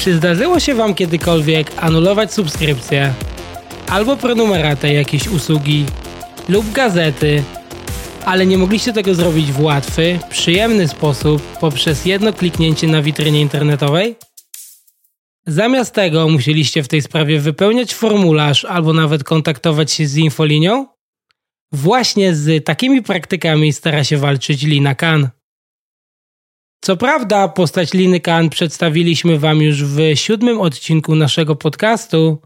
Czy zdarzyło się Wam kiedykolwiek anulować subskrypcję albo prenumeratę jakiejś usługi lub gazety, ale nie mogliście tego zrobić w łatwy, przyjemny sposób poprzez jedno kliknięcie na witrynie internetowej? Zamiast tego musieliście w tej sprawie wypełniać formularz albo nawet kontaktować się z infolinią? Właśnie z takimi praktykami stara się walczyć Lina Khan. Co prawda, postać Liny Khan przedstawiliśmy Wam już w siódmym odcinku naszego podcastu.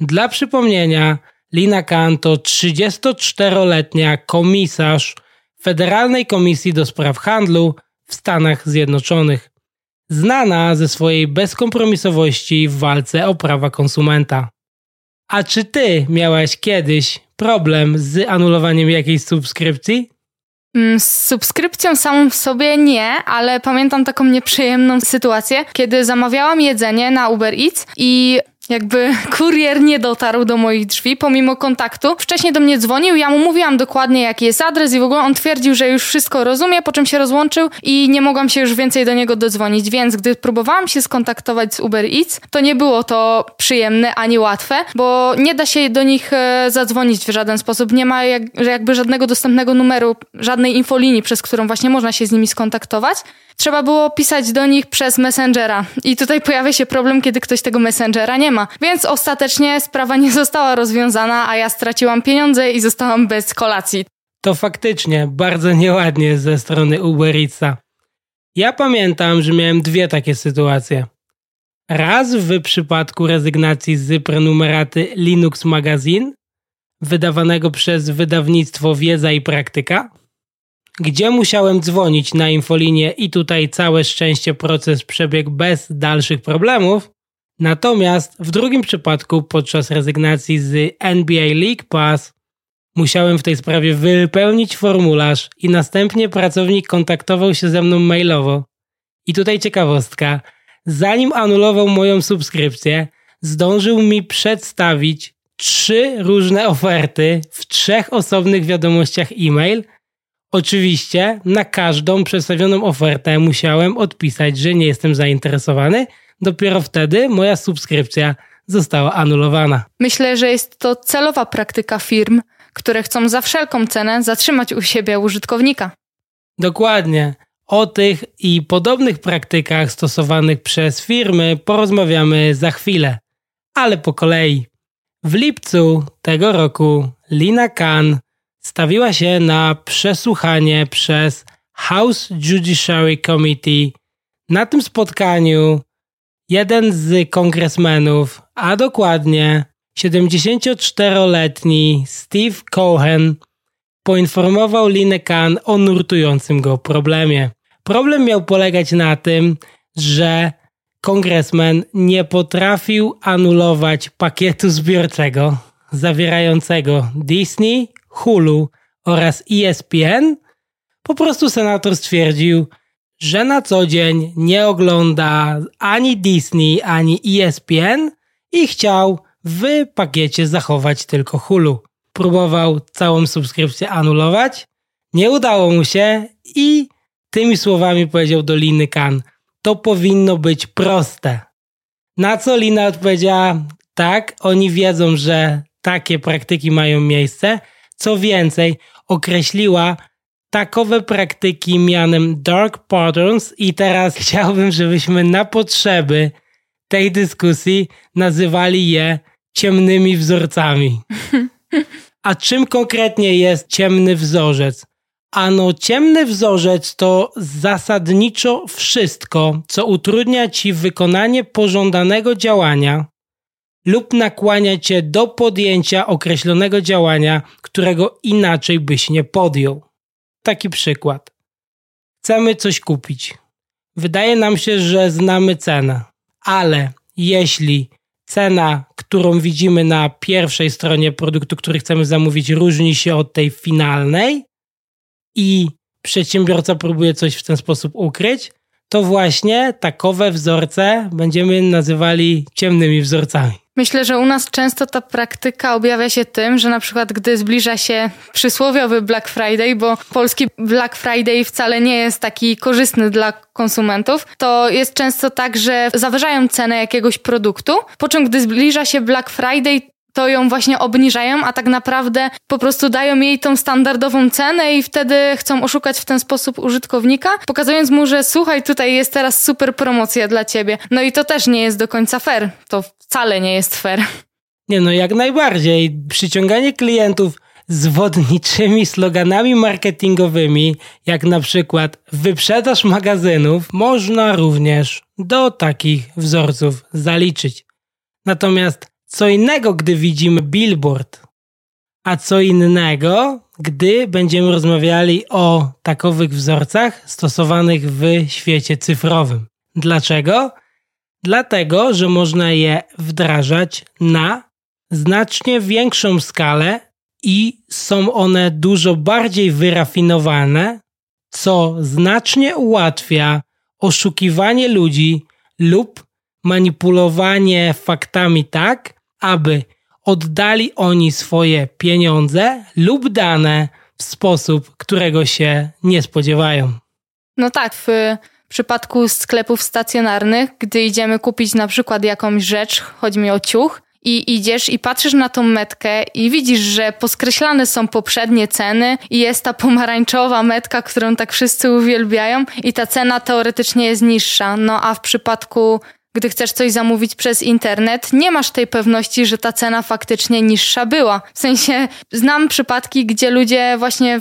Dla przypomnienia, Lina Khan to 34-letnia komisarz Federalnej Komisji do Spraw Handlu w Stanach Zjednoczonych, znana ze swojej bezkompromisowości w walce o prawa konsumenta. A czy ty miałaś kiedyś problem z anulowaniem jakiejś subskrypcji? Mm, z subskrypcją samą w sobie nie, ale pamiętam taką nieprzyjemną sytuację, kiedy zamawiałam jedzenie na Uber Eats i jakby kurier nie dotarł do moich drzwi pomimo kontaktu. Wcześniej do mnie dzwonił, ja mu mówiłam dokładnie jaki jest adres i w ogóle on twierdził, że już wszystko rozumie, po czym się rozłączył i nie mogłam się już więcej do niego dodzwonić, więc gdy próbowałam się skontaktować z Uber Eats, to nie było to przyjemne ani łatwe, bo nie da się do nich e, zadzwonić w żaden sposób, nie ma jak, jakby żadnego dostępnego numeru, żadnej infolinii, przez którą właśnie można się z nimi skontaktować trzeba było pisać do nich przez Messengera. I tutaj pojawia się problem, kiedy ktoś tego Messengera nie ma. Więc ostatecznie sprawa nie została rozwiązana, a ja straciłam pieniądze i zostałam bez kolacji. To faktycznie bardzo nieładnie ze strony Uber Eatsa. Ja pamiętam, że miałem dwie takie sytuacje. Raz w przypadku rezygnacji z prenumeraty Linux Magazine, wydawanego przez wydawnictwo Wiedza i Praktyka, gdzie musiałem dzwonić na infolinię i tutaj całe szczęście proces przebiegł bez dalszych problemów. Natomiast w drugim przypadku podczas rezygnacji z NBA League Pass musiałem w tej sprawie wypełnić formularz i następnie pracownik kontaktował się ze mną mailowo. I tutaj ciekawostka. Zanim anulował moją subskrypcję, zdążył mi przedstawić trzy różne oferty w trzech osobnych wiadomościach e-mail – Oczywiście na każdą przedstawioną ofertę musiałem odpisać, że nie jestem zainteresowany. Dopiero wtedy moja subskrypcja została anulowana. Myślę, że jest to celowa praktyka firm, które chcą za wszelką cenę zatrzymać u siebie użytkownika. Dokładnie. O tych i podobnych praktykach stosowanych przez firmy porozmawiamy za chwilę, ale po kolei. W lipcu tego roku Lina Khan stawiła się na przesłuchanie przez House Judiciary Committee. Na tym spotkaniu jeden z kongresmenów, a dokładnie 74-letni Steve Cohen, poinformował Linę Khan o nurtującym go problemie. Problem miał polegać na tym, że kongresmen nie potrafił anulować pakietu zbiorczego zawierającego Disney, Hulu oraz ESPN, po prostu senator stwierdził, że na co dzień nie ogląda ani Disney, ani ESPN i chciał w pakiecie zachować tylko Hulu. Próbował całą subskrypcję anulować, nie udało mu się i tymi słowami powiedział do Liny Khan, to powinno być proste. Na co Lina odpowiedziała, tak, oni wiedzą, że takie praktyki mają miejsce, co więcej, określiła takowe praktyki mianem dark patterns i teraz chciałbym, żebyśmy na potrzeby tej dyskusji nazywali je ciemnymi wzorcami. A czym konkretnie jest ciemny wzorzec? Ano, ciemny wzorzec to zasadniczo wszystko, co utrudnia ci wykonanie pożądanego działania, lub nakłania cię do podjęcia określonego działania, którego inaczej byś nie podjął. Taki przykład. Chcemy coś kupić. Wydaje nam się, że znamy cenę, ale jeśli cena, którą widzimy na pierwszej stronie produktu, który chcemy zamówić, różni się od tej finalnej i przedsiębiorca próbuje coś w ten sposób ukryć, to właśnie takowe wzorce będziemy nazywali ciemnymi wzorcami. Myślę, że u nas często ta praktyka objawia się tym, że na przykład gdy zbliża się przysłowiowy Black Friday, bo polski Black Friday wcale nie jest taki korzystny dla konsumentów, to jest często tak, że zawyżają cenę jakiegoś produktu, po czym gdy zbliża się Black Friday, to ją właśnie obniżają, a tak naprawdę po prostu dają jej tą standardową cenę i wtedy chcą oszukać w ten sposób użytkownika, pokazując mu, że słuchaj, tutaj jest teraz super promocja dla ciebie. No i to też nie jest do końca fair. To wcale nie jest fair. Nie no, jak najbardziej. Przyciąganie klientów zwodniczymi sloganami marketingowymi, jak na przykład wyprzedaż magazynów, można również do takich wzorców zaliczyć. Natomiast co innego, gdy widzimy billboard, a co innego, gdy będziemy rozmawiali o takowych wzorcach stosowanych w świecie cyfrowym. Dlaczego? Dlatego, że można je wdrażać na znacznie większą skalę i są one dużo bardziej wyrafinowane, co znacznie ułatwia oszukiwanie ludzi lub manipulowanie faktami tak, aby oddali oni swoje pieniądze lub dane w sposób, którego się nie spodziewają. No tak, w przypadku sklepów stacjonarnych, gdy idziemy kupić na przykład jakąś rzecz, chodzi mi o ciuch, i idziesz i patrzysz na tą metkę i widzisz, że poskreślane są poprzednie ceny i jest ta pomarańczowa metka, którą tak wszyscy uwielbiają i ta cena teoretycznie jest niższa. No a w przypadku gdy chcesz coś zamówić przez internet, nie masz tej pewności, że ta cena faktycznie niższa była. W sensie znam przypadki, gdzie ludzie właśnie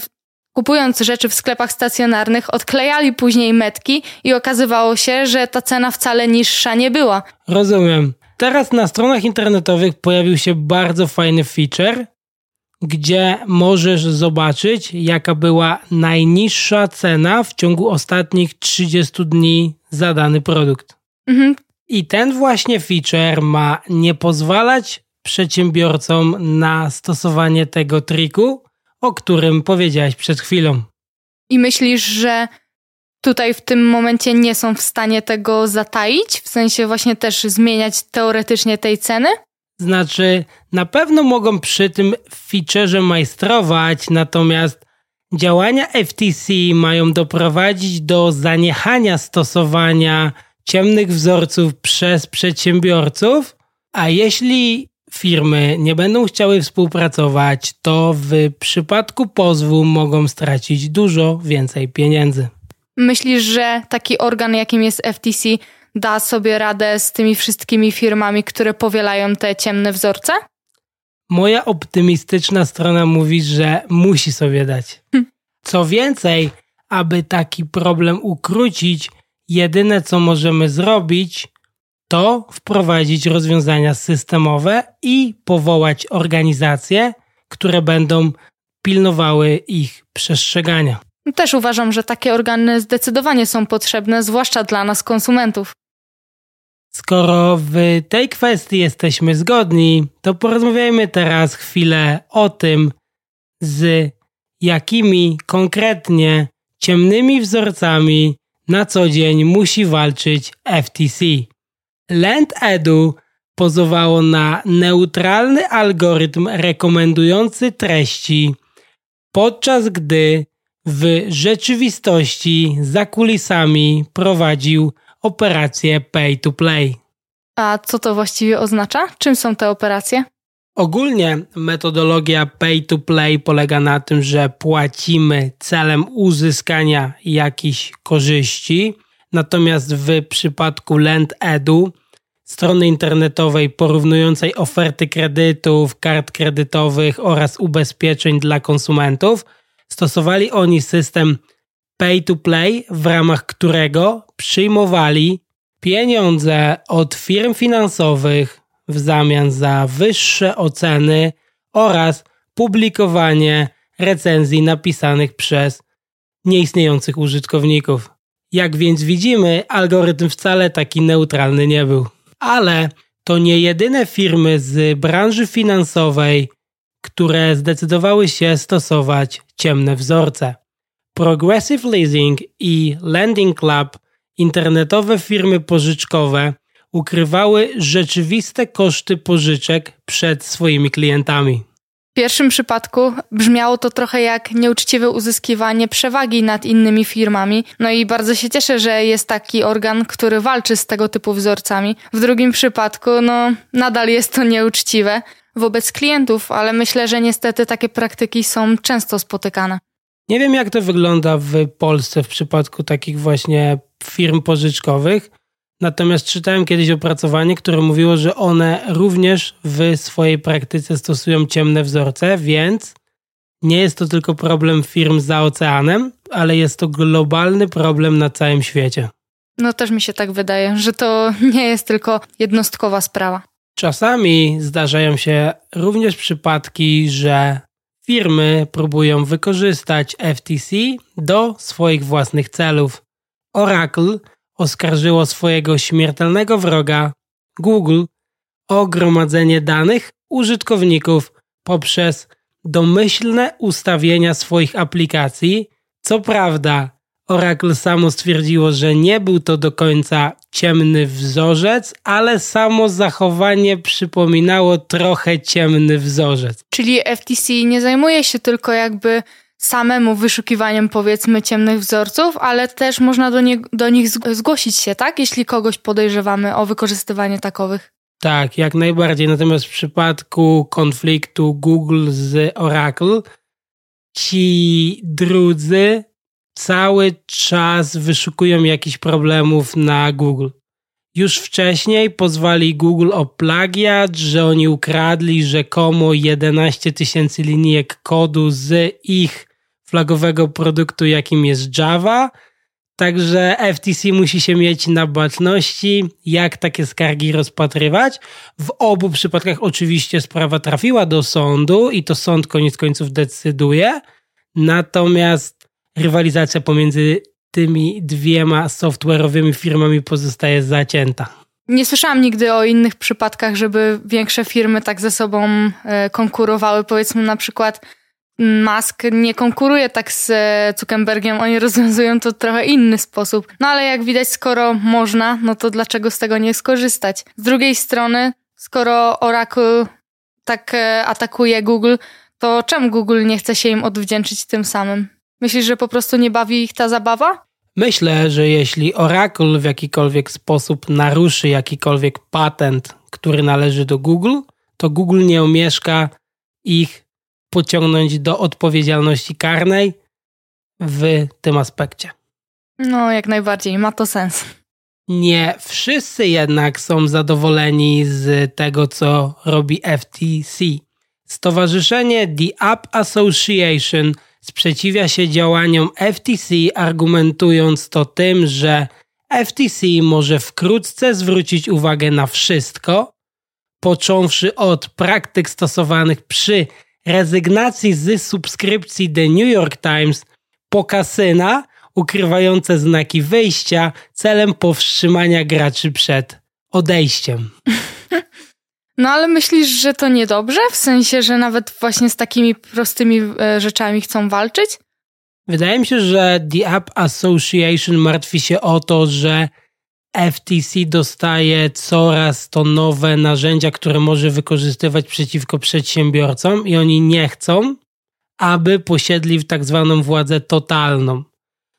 kupując rzeczy w sklepach stacjonarnych, odklejali później metki i okazywało się, że ta cena wcale niższa nie była. Rozumiem. Teraz na stronach internetowych pojawił się bardzo fajny feature, gdzie możesz zobaczyć, jaka była najniższa cena w ciągu ostatnich 30 dni za dany produkt. Mhm. I ten właśnie feature ma nie pozwalać przedsiębiorcom na stosowanie tego triku, o którym powiedziałaś przed chwilą. I myślisz, że tutaj w tym momencie nie są w stanie tego zataić? W sensie właśnie też zmieniać teoretycznie tej ceny? Znaczy, na pewno mogą przy tym featureze majstrować, natomiast działania FTC mają doprowadzić do zaniechania stosowania ciemnych wzorców przez przedsiębiorców, a jeśli firmy nie będą chciały współpracować, to w przypadku pozwu mogą stracić dużo więcej pieniędzy. Myślisz, że taki organ, jakim jest FTC, da sobie radę z tymi wszystkimi firmami, które powielają te ciemne wzorce? Moja optymistyczna strona mówi, że musi sobie dać. Hm. Co więcej, aby taki problem ukrócić, jedyne co możemy zrobić, to wprowadzić rozwiązania systemowe i powołać organizacje, które będą pilnowały ich przestrzegania. Też uważam, że takie organy zdecydowanie są potrzebne, zwłaszcza dla nas, konsumentów. Skoro w tej kwestii jesteśmy zgodni, to porozmawiajmy teraz chwilę o tym, z jakimi konkretnie ciemnymi wzorcami na co dzień musi walczyć FTC. Land Edu pozowało na neutralny algorytm rekomendujący treści, podczas gdy w rzeczywistości za kulisami prowadził operację pay to play. A co to właściwie oznacza? Czym są te operacje? Ogólnie metodologia pay to play polega na tym, że płacimy celem uzyskania jakichś korzyści, natomiast w przypadku Lend Edu strony internetowej porównującej oferty kredytów, kart kredytowych oraz ubezpieczeń dla konsumentów, stosowali oni system pay to play, w ramach którego przyjmowali pieniądze od firm finansowych w zamian za wyższe oceny oraz publikowanie recenzji napisanych przez nieistniejących użytkowników. Jak więc widzimy, algorytm wcale taki neutralny nie był. Ale to nie jedyne firmy z branży finansowej, które zdecydowały się stosować ciemne wzorce. Progressive Leasing i Lending Club, internetowe firmy pożyczkowe, ukrywały rzeczywiste koszty pożyczek przed swoimi klientami. W pierwszym przypadku brzmiało to trochę jak nieuczciwe uzyskiwanie przewagi nad innymi firmami. No i bardzo się cieszę, że jest taki organ, który walczy z tego typu wzorcami. W drugim przypadku, no, nadal jest to nieuczciwe wobec klientów, ale myślę, że niestety takie praktyki są często spotykane. Nie wiem, jak to wygląda w Polsce w przypadku takich właśnie firm pożyczkowych. Natomiast czytałem kiedyś opracowanie, które mówiło, że one również w swojej praktyce stosują ciemne wzorce, więc nie jest to tylko problem firm za oceanem, ale jest to globalny problem na całym świecie. No też mi się tak wydaje, że to nie jest tylko jednostkowa sprawa. Czasami zdarzają się również przypadki, że firmy próbują wykorzystać FTC do swoich własnych celów. Oracle oskarżyło swojego śmiertelnego wroga Google o gromadzenie danych użytkowników poprzez domyślne ustawienia swoich aplikacji. Co prawda, Oracle samo stwierdziło, że nie był to do końca ciemny wzorzec, ale samo zachowanie przypominało trochę ciemny wzorzec. Czyli FTC nie zajmuje się tylko jakby samemu wyszukiwaniem powiedzmy ciemnych wzorców, ale też można do, nie, do nich zgłosić się, tak? Jeśli kogoś podejrzewamy o wykorzystywanie takowych. Tak, jak najbardziej. Natomiast w przypadku konfliktu Google z Oracle, ci drudzy cały czas wyszukują jakichś problemów na Google. Już wcześniej pozwali Google o plagiat, że oni ukradli rzekomo 11 tysięcy linijek kodu z ich flagowego produktu, jakim jest Java. Także FTC musi się mieć na baczności, jak takie skargi rozpatrywać. W obu przypadkach oczywiście sprawa trafiła do sądu i to sąd koniec końców decyduje. Natomiast rywalizacja pomiędzy tymi dwiema software'owymi firmami pozostaje zacięta. Nie słyszałam nigdy o innych przypadkach, żeby większe firmy tak ze sobą e, konkurowały. Powiedzmy na przykład Musk nie konkuruje tak z e, Zuckerbergiem, oni rozwiązują to w trochę inny sposób. No ale jak widać, skoro można, no to dlaczego z tego nie skorzystać? Z drugiej strony, skoro Oracle tak e, atakuje Google, to czemu Google nie chce się im odwdzięczyć tym samym? Myślisz, że po prostu nie bawi ich ta zabawa? Myślę, że jeśli Oracle w jakikolwiek sposób naruszy jakikolwiek patent, który należy do Google, to Google nie omieszka ich pociągnąć do odpowiedzialności karnej w tym aspekcie. No, jak najbardziej, ma to sens. Nie wszyscy jednak są zadowoleni z tego, co robi FTC. Stowarzyszenie The App Association sprzeciwia się działaniom FTC, argumentując to tym, że FTC może wkrótce zwrócić uwagę na wszystko, począwszy od praktyk stosowanych przy rezygnacji z subskrypcji The New York Times po kasyna ukrywające znaki wyjścia celem powstrzymania graczy przed odejściem. No ale myślisz, że to niedobrze? W sensie, że nawet właśnie z takimi prostymi e, rzeczami chcą walczyć? Wydaje mi się, że The App Association martwi się o to, że FTC dostaje coraz to nowe narzędzia, które może wykorzystywać przeciwko przedsiębiorcom i oni nie chcą, aby posiedli tak zwaną władzę totalną.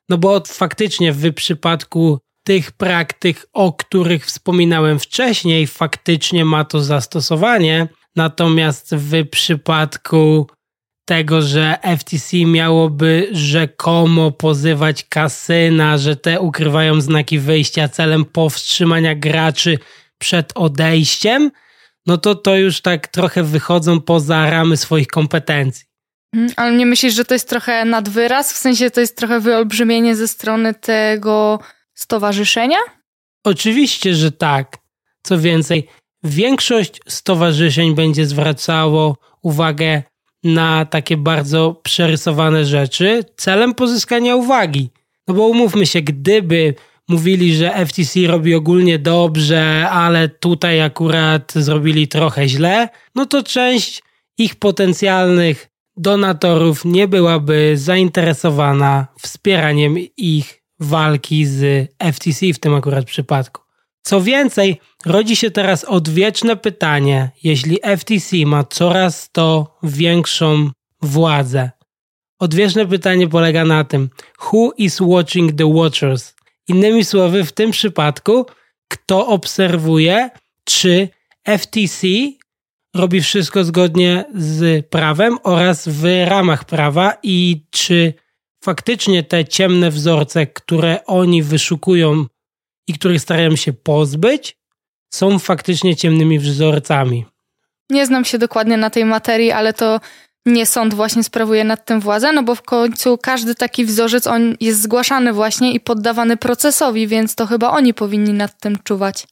No bo faktycznie w przypadku tych praktyk, o których wspominałem wcześniej, faktycznie ma to zastosowanie. Natomiast w przypadku tego, że FTC miałoby rzekomo pozywać kasyna, że te ukrywają znaki wyjścia celem powstrzymania graczy przed odejściem, no to to już tak trochę wychodzą poza ramy swoich kompetencji. Mhm, ale nie myślisz, że to jest trochę nadwyraz? W sensie to jest trochę wyolbrzymienie ze strony tego stowarzyszenia? Oczywiście, że tak. Co więcej, większość stowarzyszeń będzie zwracało uwagę na takie bardzo przerysowane rzeczy celem pozyskania uwagi. No bo umówmy się, gdyby mówili, że FTC robi ogólnie dobrze, ale tutaj akurat zrobili trochę źle, no to część ich potencjalnych donatorów nie byłaby zainteresowana wspieraniem ich walki z FTC w tym akurat przypadku. Co więcej, rodzi się teraz odwieczne pytanie, jeśli FTC ma coraz to większą władzę. Odwieczne pytanie polega na tym, who is watching the watchers? Innymi słowy, w tym przypadku, kto obserwuje, czy FTC robi wszystko zgodnie z prawem oraz w ramach prawa i czy faktycznie te ciemne wzorce, które oni wyszukują i których starają się pozbyć, są faktycznie ciemnymi wzorcami. Nie znam się dokładnie na tej materii, ale to nie sąd właśnie sprawuje nad tym władzę, no bo w końcu każdy taki wzorzec on jest zgłaszany właśnie i poddawany procesowi, więc to chyba oni powinni nad tym czuwać.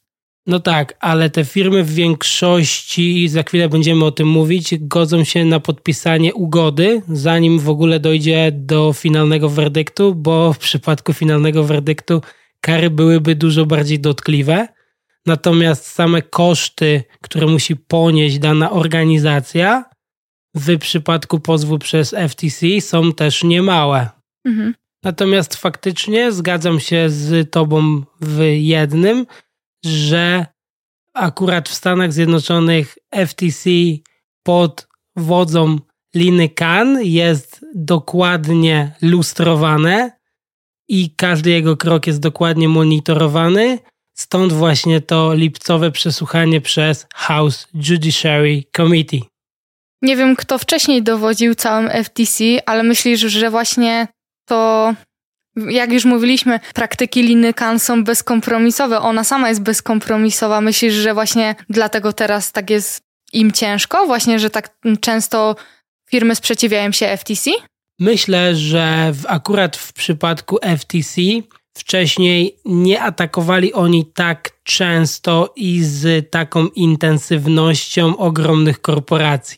No tak, ale te firmy w większości, i za chwilę będziemy o tym mówić, godzą się na podpisanie ugody, zanim w ogóle dojdzie do finalnego werdyktu, bo w przypadku finalnego werdyktu kary byłyby dużo bardziej dotkliwe. Natomiast same koszty, które musi ponieść dana organizacja, w przypadku pozwu przez FTC są też niemałe. Mhm. Natomiast faktycznie zgadzam się z Tobą w jednym, że akurat w Stanach Zjednoczonych FTC pod wodzą Liny Khan jest dokładnie lustrowane i każdy jego krok jest dokładnie monitorowany. Stąd właśnie to lipcowe przesłuchanie przez House Judiciary Committee. Nie wiem, kto wcześniej dowodził całym FTC, ale myślisz, że właśnie to, jak już mówiliśmy, praktyki Liny Khan są bezkompromisowe. Ona sama jest bezkompromisowa. Myślisz, że właśnie dlatego teraz tak jest im ciężko? Właśnie, że tak często firmy sprzeciwiają się FTC? Myślę, że w, akurat w przypadku FTC wcześniej nie atakowali oni tak często i z taką intensywnością ogromnych korporacji.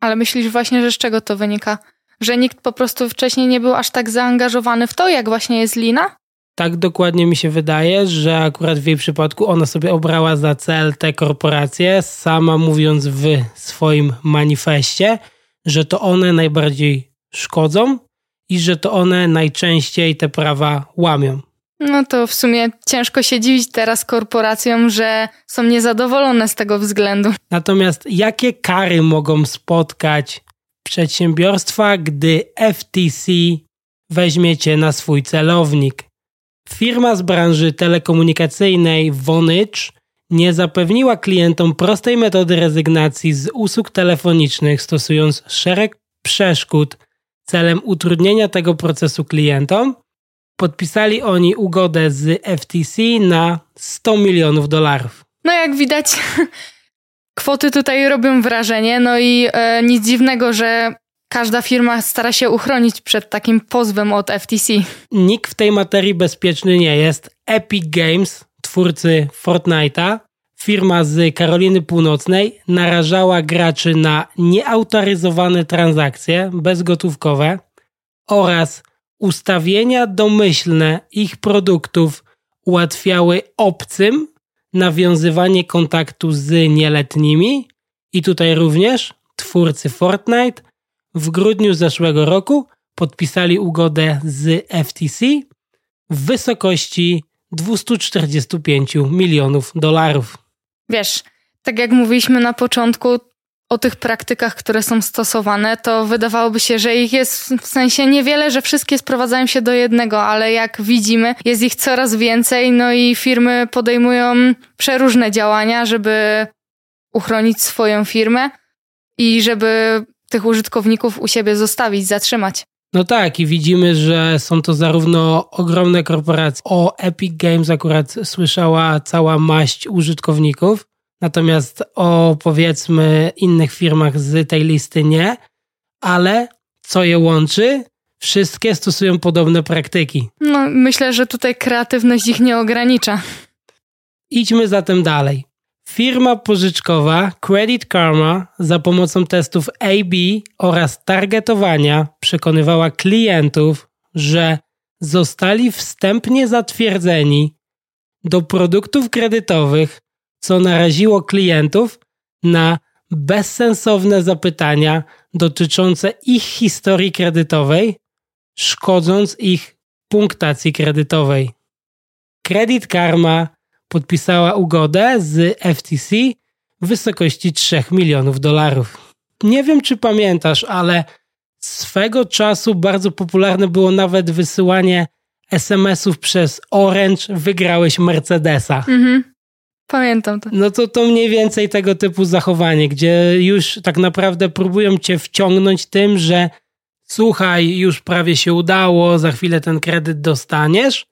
Ale myślisz właśnie, że z czego to wynika? Że nikt po prostu wcześniej nie był aż tak zaangażowany w to, jak właśnie jest Lina? Tak dokładnie mi się wydaje, że akurat w jej przypadku ona sobie obrała za cel te korporacje, sama mówiąc w swoim manifestie, że to one najbardziej szkodzą i że to one najczęściej te prawa łamią. No to w sumie ciężko się dziwić teraz korporacjom, że są niezadowolone z tego względu. Natomiast jakie kary mogą spotkać przedsiębiorstwa, gdy FTC weźmiecie na swój celownik? Firma z branży telekomunikacyjnej Vonage nie zapewniła klientom prostej metody rezygnacji z usług telefonicznych, stosując szereg przeszkód celem utrudnienia tego procesu klientom podpisali oni ugodę z FTC na 100 milionów dolarów. No jak widać, kwoty tutaj robią wrażenie, no i e, nic dziwnego, że każda firma stara się uchronić przed takim pozwem od FTC. Nikt w tej materii bezpieczny nie jest. Epic Games, twórcy Fortnite'a, firma z Karoliny Północnej, narażała graczy na nieautoryzowane transakcje bezgotówkowe oraz ustawienia domyślne ich produktów ułatwiały obcym nawiązywanie kontaktu z nieletnimi i tutaj również twórcy Fortnite w grudniu zeszłego roku podpisali ugodę z FTC w wysokości 245 milionów dolarów. Wiesz, tak jak mówiliśmy na początku, o tych praktykach, które są stosowane, to wydawałoby się, że ich jest w sensie niewiele, że wszystkie sprowadzają się do jednego, ale jak widzimy, jest ich coraz więcej, no i firmy podejmują przeróżne działania, żeby uchronić swoją firmę i żeby tych użytkowników u siebie zostawić, zatrzymać. No tak, i widzimy, że są to zarówno ogromne korporacje. O Epic Games akurat słyszała cała maść użytkowników, Natomiast o powiedzmy innych firmach z tej listy nie, ale co je łączy? Wszystkie stosują podobne praktyki. No, myślę, że tutaj kreatywność ich nie ogranicza. Idźmy zatem dalej. Firma pożyczkowa Credit Karma za pomocą testów AB oraz targetowania przekonywała klientów, że zostali wstępnie zatwierdzeni do produktów kredytowych co naraziło klientów na bezsensowne zapytania dotyczące ich historii kredytowej, szkodząc ich punktacji kredytowej. Credit Karma podpisała ugodę z FTC w wysokości 3 milionów dolarów. Nie wiem, czy pamiętasz, ale swego czasu bardzo popularne było nawet wysyłanie SMS-ów przez Orange, wygrałeś Mercedesa. Mhm. Pamiętam to. No to to mniej więcej tego typu zachowanie, gdzie już tak naprawdę próbują cię wciągnąć tym, że słuchaj, już prawie się udało, za chwilę ten kredyt dostaniesz,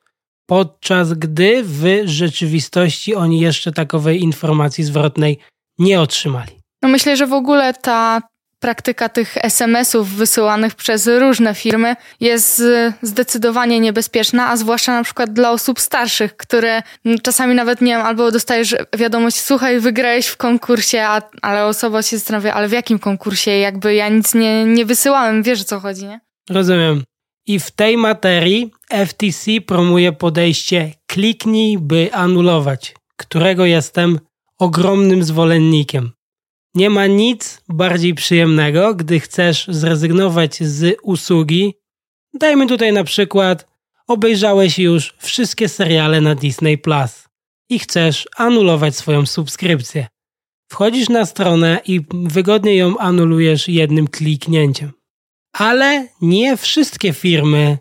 podczas gdy w rzeczywistości oni jeszcze takowej informacji zwrotnej nie otrzymali. No myślę, że w ogóle ta praktyka tych SMS-ów wysyłanych przez różne firmy jest zdecydowanie niebezpieczna, a zwłaszcza na przykład dla osób starszych, które czasami nawet nie wiem, albo dostajesz wiadomość, słuchaj, wygrałeś w konkursie, a, ale osoba się zastanawia, ale w jakim konkursie? Jakby ja nic nie, nie wysyłałem, wiesz o co chodzi, nie? Rozumiem. I w tej materii FTC promuje podejście kliknij, by anulować, którego jestem ogromnym zwolennikiem. Nie ma nic bardziej przyjemnego, gdy chcesz zrezygnować z usługi. Dajmy tutaj na przykład, obejrzałeś już wszystkie seriale na Disney Plus i chcesz anulować swoją subskrypcję. Wchodzisz na stronę i wygodnie ją anulujesz jednym kliknięciem. Ale nie wszystkie firmy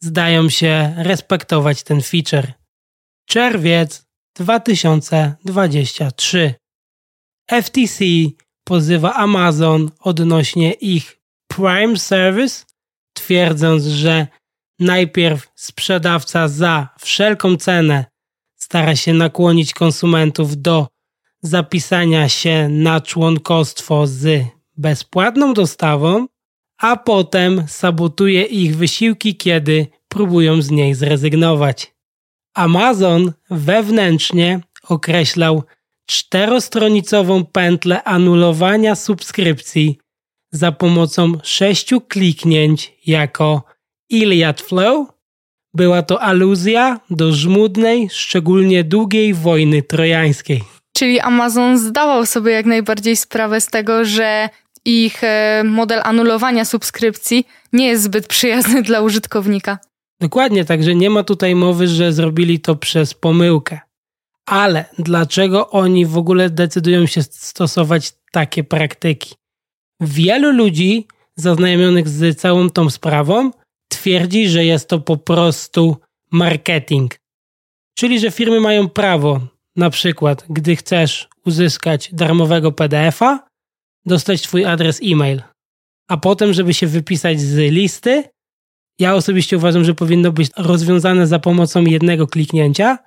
zdają się respektować ten feature. Czerwiec 2023. FTC pozywa Amazon odnośnie ich Prime Service, twierdząc, że najpierw sprzedawca za wszelką cenę stara się nakłonić konsumentów do zapisania się na członkostwo z bezpłatną dostawą, a potem sabotuje ich wysiłki, kiedy próbują z niej zrezygnować. Amazon wewnętrznie określał czterostronicową pętlę anulowania subskrypcji za pomocą sześciu kliknięć jako Iliad Flow. Była to aluzja do żmudnej, szczególnie długiej wojny trojańskiej. Czyli Amazon zdawał sobie jak najbardziej sprawę z tego, że ich e, model anulowania subskrypcji nie jest zbyt przyjazny dla użytkownika. Dokładnie, także nie ma tutaj mowy, że zrobili to przez pomyłkę. Ale dlaczego oni w ogóle decydują się stosować takie praktyki? Wielu ludzi zaznajomionych z całą tą sprawą twierdzi, że jest to po prostu marketing. Czyli, że firmy mają prawo, na przykład, gdy chcesz uzyskać darmowego PDF-a, dostać Twój adres e-mail, a potem, żeby się wypisać z listy, ja osobiście uważam, że powinno być rozwiązane za pomocą jednego kliknięcia,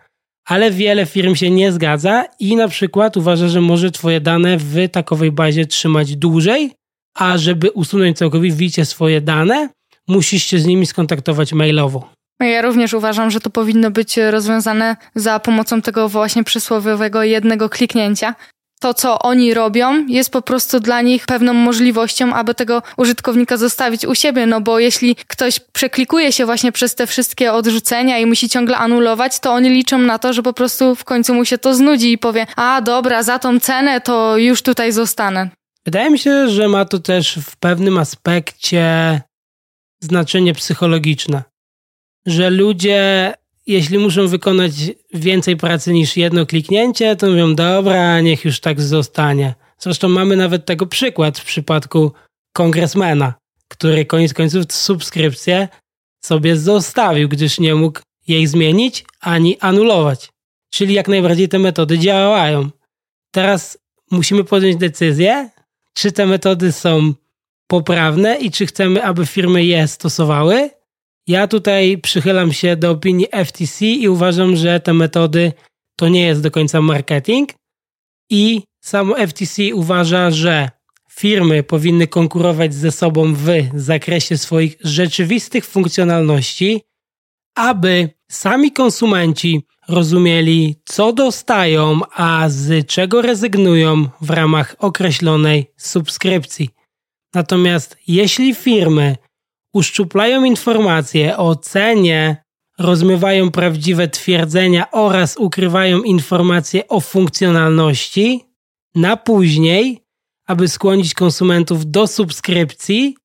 ale wiele firm się nie zgadza i na przykład uważa, że może Twoje dane w takowej bazie trzymać dłużej, a żeby usunąć całkowicie swoje dane, musisz się z nimi skontaktować mailowo. Ja również uważam, że to powinno być rozwiązane za pomocą tego właśnie przysłowiowego jednego kliknięcia, to, co oni robią, jest po prostu dla nich pewną możliwością, aby tego użytkownika zostawić u siebie, no bo jeśli ktoś przeklikuje się właśnie przez te wszystkie odrzucenia i musi ciągle anulować, to oni liczą na to, że po prostu w końcu mu się to znudzi i powie, a dobra, za tą cenę to już tutaj zostanę. Wydaje mi się, że ma to też w pewnym aspekcie znaczenie psychologiczne, że ludzie jeśli muszą wykonać więcej pracy niż jedno kliknięcie, to mówią, dobra, niech już tak zostanie. Zresztą mamy nawet tego przykład w przypadku kongresmena, który koniec końców subskrypcję sobie zostawił, gdyż nie mógł jej zmienić ani anulować. Czyli jak najbardziej te metody działają. Teraz musimy podjąć decyzję, czy te metody są poprawne i czy chcemy, aby firmy je stosowały, ja tutaj przychylam się do opinii FTC i uważam, że te metody to nie jest do końca marketing. I samo FTC uważa, że firmy powinny konkurować ze sobą w zakresie swoich rzeczywistych funkcjonalności, aby sami konsumenci rozumieli, co dostają, a z czego rezygnują w ramach określonej subskrypcji. Natomiast jeśli firmy uszczuplają informacje o cenie, rozmywają prawdziwe twierdzenia oraz ukrywają informacje o funkcjonalności na później, aby skłonić konsumentów do subskrypcji.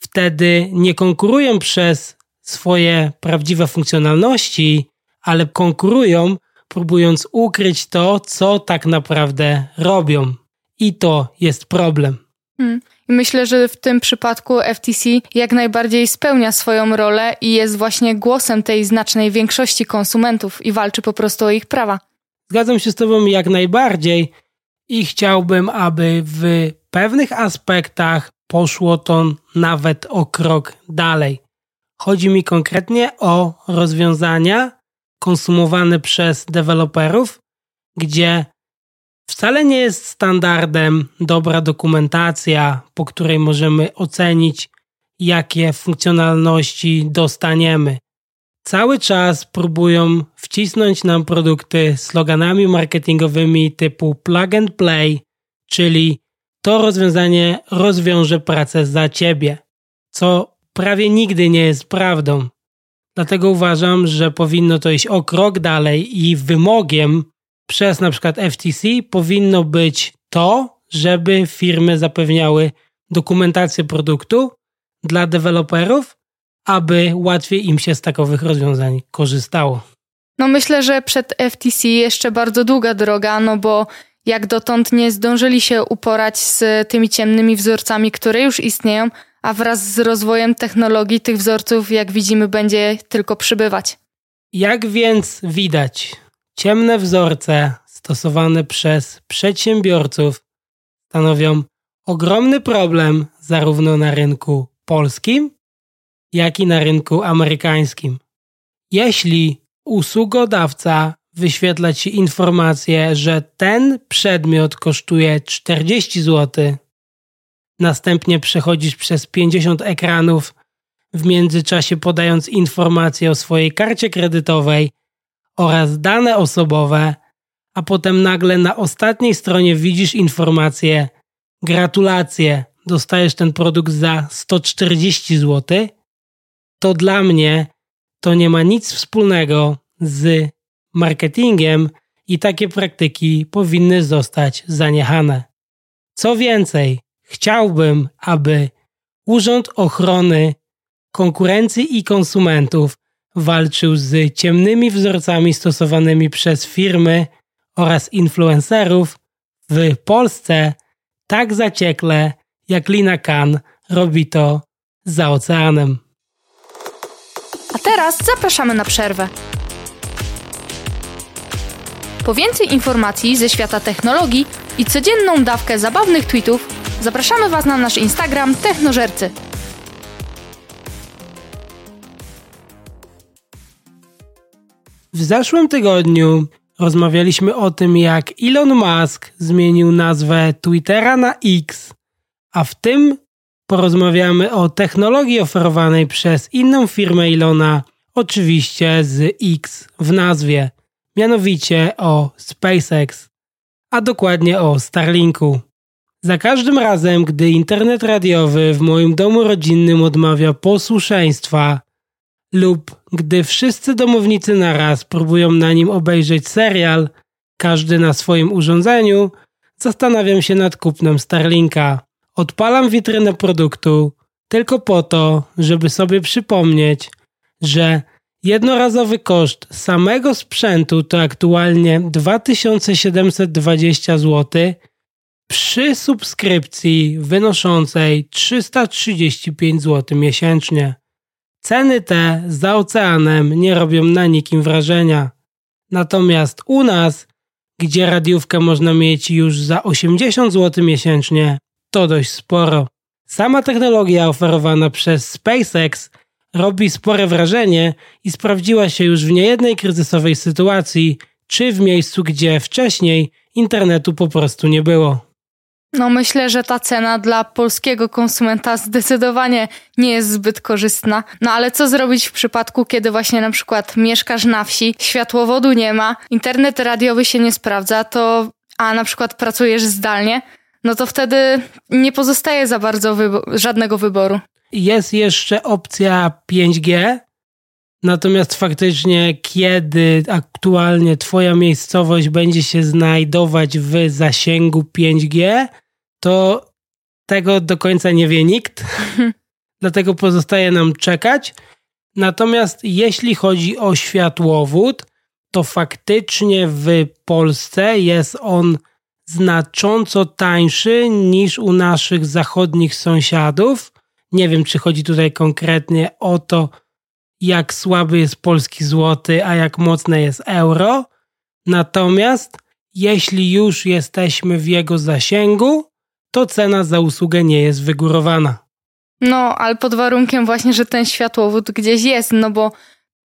Wtedy nie konkurują przez swoje prawdziwe funkcjonalności, ale konkurują, próbując ukryć to, co tak naprawdę robią. I to jest problem. Hmm. Myślę, że w tym przypadku FTC jak najbardziej spełnia swoją rolę i jest właśnie głosem tej znacznej większości konsumentów i walczy po prostu o ich prawa. Zgadzam się z Tobą jak najbardziej i chciałbym, aby w pewnych aspektach poszło to nawet o krok dalej. Chodzi mi konkretnie o rozwiązania konsumowane przez deweloperów, gdzie wcale nie jest standardem dobra dokumentacja, po której możemy ocenić, jakie funkcjonalności dostaniemy. Cały czas próbują wcisnąć nam produkty sloganami marketingowymi typu plug and play, czyli to rozwiązanie rozwiąże pracę za ciebie, co prawie nigdy nie jest prawdą. Dlatego uważam, że powinno to iść o krok dalej i wymogiem przez na przykład FTC powinno być to, żeby firmy zapewniały dokumentację produktu dla deweloperów, aby łatwiej im się z takowych rozwiązań korzystało. No myślę, że przed FTC jeszcze bardzo długa droga, no bo jak dotąd nie zdążyli się uporać z tymi ciemnymi wzorcami, które już istnieją, a wraz z rozwojem technologii tych wzorców, jak widzimy, będzie tylko przybywać. Jak więc widać, ciemne wzorce stosowane przez przedsiębiorców stanowią ogromny problem zarówno na rynku polskim, jak i na rynku amerykańskim. Jeśli usługodawca wyświetla ci informację, że ten przedmiot kosztuje 40 zł, następnie przechodzisz przez 50 ekranów, w międzyczasie podając informacje o swojej karcie kredytowej oraz dane osobowe, a potem nagle na ostatniej stronie widzisz informację: Gratulacje, dostajesz ten produkt za 140 zł, to dla mnie to nie ma nic wspólnego z marketingiem i takie praktyki powinny zostać zaniechane. Co więcej, chciałbym, aby Urząd Ochrony Konkurencji i Konsumentów walczył z ciemnymi wzorcami stosowanymi przez firmy oraz influencerów w Polsce tak zaciekle, jak Lina Khan robi to za oceanem. A teraz zapraszamy na przerwę. Po więcej informacji ze świata technologii i codzienną dawkę zabawnych tweetów zapraszamy Was na nasz Instagram Technożercy. W zeszłym tygodniu rozmawialiśmy o tym, jak Elon Musk zmienił nazwę Twittera na X, a w tym porozmawiamy o technologii oferowanej przez inną firmę Elona, oczywiście z X w nazwie, mianowicie o SpaceX, a dokładnie o Starlinku. Za każdym razem, gdy internet radiowy w moim domu rodzinnym odmawia posłuszeństwa lub gdy wszyscy domownicy naraz próbują na nim obejrzeć serial, każdy na swoim urządzeniu, zastanawiam się nad kupnem Starlinka. Odpalam witrynę produktu tylko po to, żeby sobie przypomnieć, że jednorazowy koszt samego sprzętu to aktualnie 2720 zł przy subskrypcji wynoszącej 335 zł miesięcznie. Ceny te za oceanem nie robią na nikim wrażenia. Natomiast u nas, gdzie radiówkę można mieć już za 80 zł miesięcznie, to dość sporo. Sama technologia oferowana przez SpaceX robi spore wrażenie i sprawdziła się już w niejednej kryzysowej sytuacji, czy w miejscu, gdzie wcześniej internetu po prostu nie było. No myślę, że ta cena dla polskiego konsumenta zdecydowanie nie jest zbyt korzystna. No ale co zrobić w przypadku, kiedy właśnie na przykład mieszkasz na wsi, światłowodu nie ma, internet radiowy się nie sprawdza, to a na przykład pracujesz zdalnie, no to wtedy nie pozostaje za bardzo wybo żadnego wyboru. Jest jeszcze opcja 5G, natomiast faktycznie, kiedy aktualnie Twoja miejscowość będzie się znajdować w zasięgu 5G, to tego do końca nie wie nikt. Dlatego pozostaje nam czekać. Natomiast jeśli chodzi o światłowód, to faktycznie w Polsce jest on znacząco tańszy niż u naszych zachodnich sąsiadów. Nie wiem, czy chodzi tutaj konkretnie o to, jak słaby jest polski złoty, a jak mocne jest euro. Natomiast jeśli już jesteśmy w jego zasięgu, to cena za usługę nie jest wygórowana. No, ale pod warunkiem właśnie, że ten światłowód gdzieś jest, no bo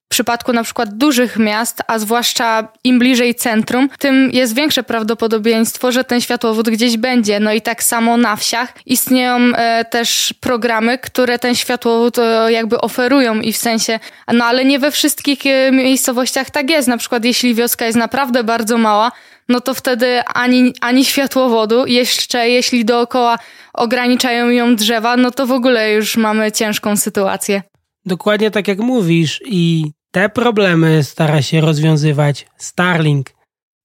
w przypadku na przykład dużych miast, a zwłaszcza im bliżej centrum, tym jest większe prawdopodobieństwo, że ten światłowód gdzieś będzie. No i tak samo na wsiach istnieją e, też programy, które ten światłowód e, jakby oferują i w sensie, no ale nie we wszystkich e, miejscowościach tak jest. Na przykład jeśli wioska jest naprawdę bardzo mała, no to wtedy ani, ani światłowodu, jeszcze jeśli dookoła ograniczają ją drzewa, no to w ogóle już mamy ciężką sytuację. Dokładnie tak jak mówisz i te problemy stara się rozwiązywać Starlink.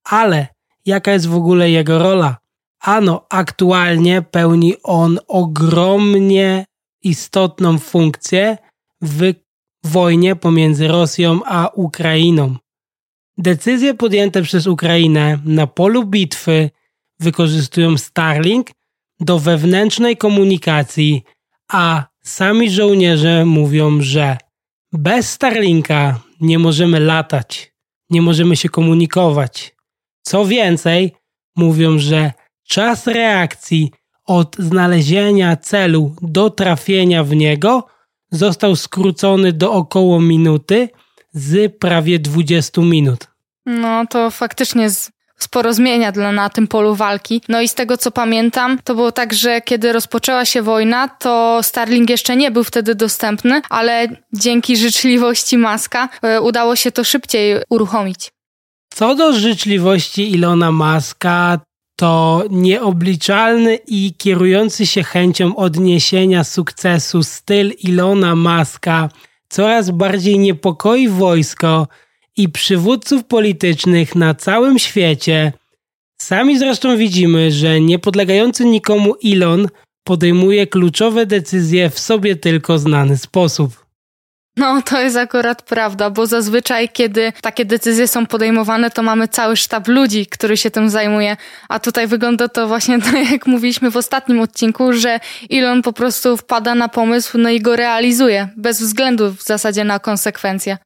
Ale jaka jest w ogóle jego rola? Ano, aktualnie pełni on ogromnie istotną funkcję w wojnie pomiędzy Rosją a Ukrainą. Decyzje podjęte przez Ukrainę na polu bitwy wykorzystują Starlink do wewnętrznej komunikacji, a sami żołnierze mówią, że bez Starlinka nie możemy latać, nie możemy się komunikować. Co więcej, mówią, że czas reakcji od znalezienia celu do trafienia w niego został skrócony do około minuty z prawie 20 minut. No to faktycznie sporo zmienia dla, na tym polu walki. No i z tego co pamiętam, to było tak, że kiedy rozpoczęła się wojna, to Starlink jeszcze nie był wtedy dostępny, ale dzięki życzliwości Maska e, udało się to szybciej uruchomić. Co do życzliwości Ilona Maska, to nieobliczalny i kierujący się chęcią odniesienia sukcesu styl Ilona Maska coraz bardziej niepokoi wojsko i przywódców politycznych na całym świecie. Sami zresztą widzimy, że niepodlegający nikomu Elon podejmuje kluczowe decyzje w sobie tylko znany sposób. No, to jest akurat prawda, bo zazwyczaj, kiedy takie decyzje są podejmowane, to mamy cały sztab ludzi, który się tym zajmuje. A tutaj wygląda to właśnie tak, jak mówiliśmy w ostatnim odcinku, że Elon po prostu wpada na pomysł, no i go realizuje, bez względu w zasadzie na konsekwencje.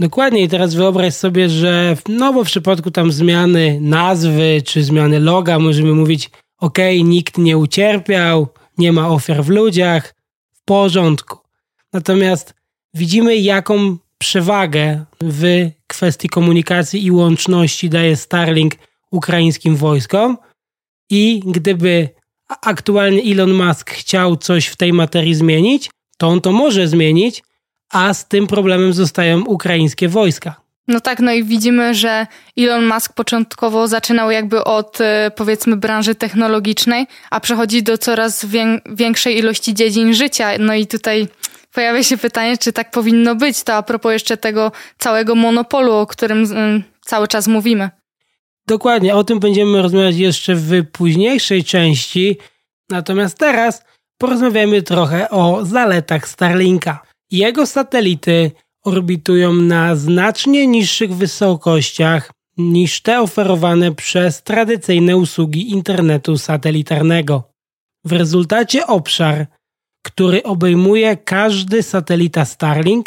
Dokładnie i teraz wyobraź sobie, że no bo w przypadku tam zmiany nazwy czy zmiany loga możemy mówić ok, nikt nie ucierpiał, nie ma ofiar w ludziach, w porządku. Natomiast widzimy jaką przewagę w kwestii komunikacji i łączności daje Starlink ukraińskim wojskom i gdyby aktualnie Elon Musk chciał coś w tej materii zmienić, to on to może zmienić, a z tym problemem zostają ukraińskie wojska. No tak, no i widzimy, że Elon Musk początkowo zaczynał jakby od e, powiedzmy branży technologicznej, a przechodzi do coraz większej ilości dziedzin życia. No i tutaj pojawia się pytanie, czy tak powinno być. To a propos jeszcze tego całego monopolu, o którym cały czas mówimy. Dokładnie, o tym będziemy rozmawiać jeszcze w późniejszej części. Natomiast teraz porozmawiamy trochę o zaletach Starlinka. Jego satelity orbitują na znacznie niższych wysokościach niż te oferowane przez tradycyjne usługi internetu satelitarnego. W rezultacie obszar, który obejmuje każdy satelita Starlink,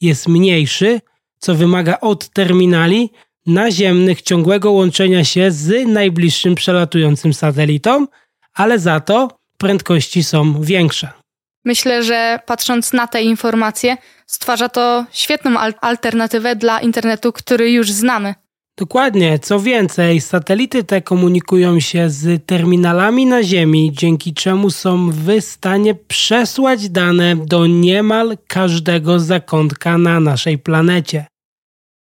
jest mniejszy, co wymaga od terminali naziemnych ciągłego łączenia się z najbliższym przelatującym satelitą, ale za to prędkości są większe. Myślę, że patrząc na te informacje, stwarza to świetną al alternatywę dla internetu, który już znamy. Dokładnie. Co więcej, satelity te komunikują się z terminalami na Ziemi, dzięki czemu są w stanie przesłać dane do niemal każdego zakątka na naszej planecie.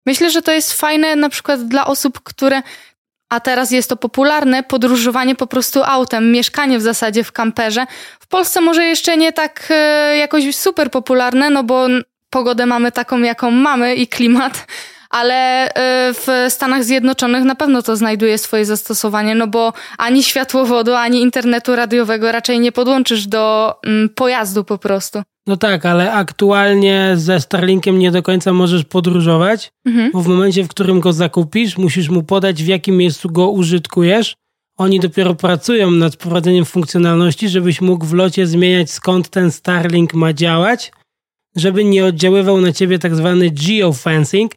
Myślę, że to jest fajne na przykład dla osób, które a teraz jest to popularne podróżowanie po prostu autem, mieszkanie w zasadzie w kamperze. W Polsce może jeszcze nie tak e, jakoś super popularne, no bo pogodę mamy taką, jaką mamy i klimat, ale e, w Stanach Zjednoczonych na pewno to znajduje swoje zastosowanie, no bo ani światłowodu, ani internetu radiowego raczej nie podłączysz do mm, pojazdu po prostu. No tak, ale aktualnie ze Starlinkiem nie do końca możesz podróżować, Mhm. bo w momencie, w którym go zakupisz, musisz mu podać, w jakim miejscu go użytkujesz. Oni dopiero pracują nad wprowadzeniem funkcjonalności, żebyś mógł w locie zmieniać, skąd ten Starlink ma działać, żeby nie oddziaływał na ciebie tak zwany geofencing,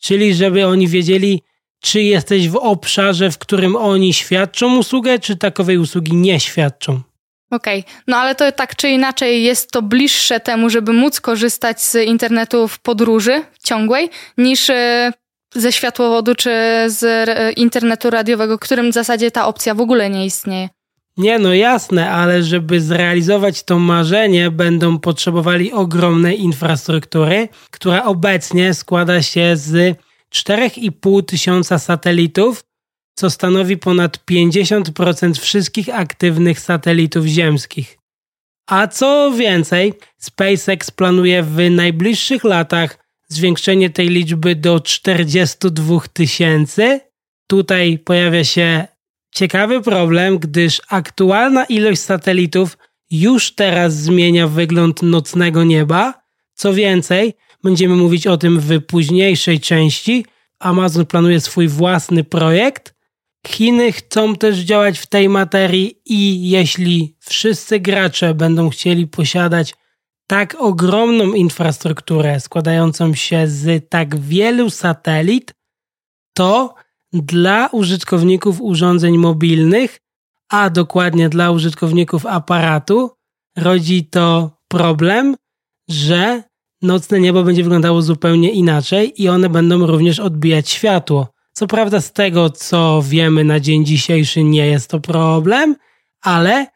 czyli żeby oni wiedzieli, czy jesteś w obszarze, w którym oni świadczą usługę, czy takowej usługi nie świadczą. Okej, no ale to tak czy inaczej jest to bliższe temu, żeby móc korzystać z internetu w podróży ciągłej, niż e, ze światłowodu czy z internetu radiowego, którym w zasadzie ta opcja w ogóle nie istnieje. Nie, no jasne, ale żeby zrealizować to marzenie, będą potrzebowali ogromnej infrastruktury, która obecnie składa się z 4,5 tysiąca satelitów, co stanowi ponad 50% wszystkich aktywnych satelitów ziemskich. A co więcej, SpaceX planuje w najbliższych latach zwiększenie tej liczby do 42 tysięcy. Tutaj pojawia się ciekawy problem, gdyż aktualna ilość satelitów już teraz zmienia wygląd nocnego nieba. Co więcej, będziemy mówić o tym w późniejszej części. Amazon planuje swój własny projekt. Chiny chcą też działać w tej materii i jeśli wszyscy gracze będą chcieli posiadać tak ogromną infrastrukturę składającą się z tak wielu satelit, to dla użytkowników urządzeń mobilnych, a dokładnie dla użytkowników aparatu, rodzi to problem, że nocne niebo będzie wyglądało zupełnie inaczej i one będą również odbijać światło. Co prawda, z tego co wiemy na dzień dzisiejszy, nie jest to problem, ale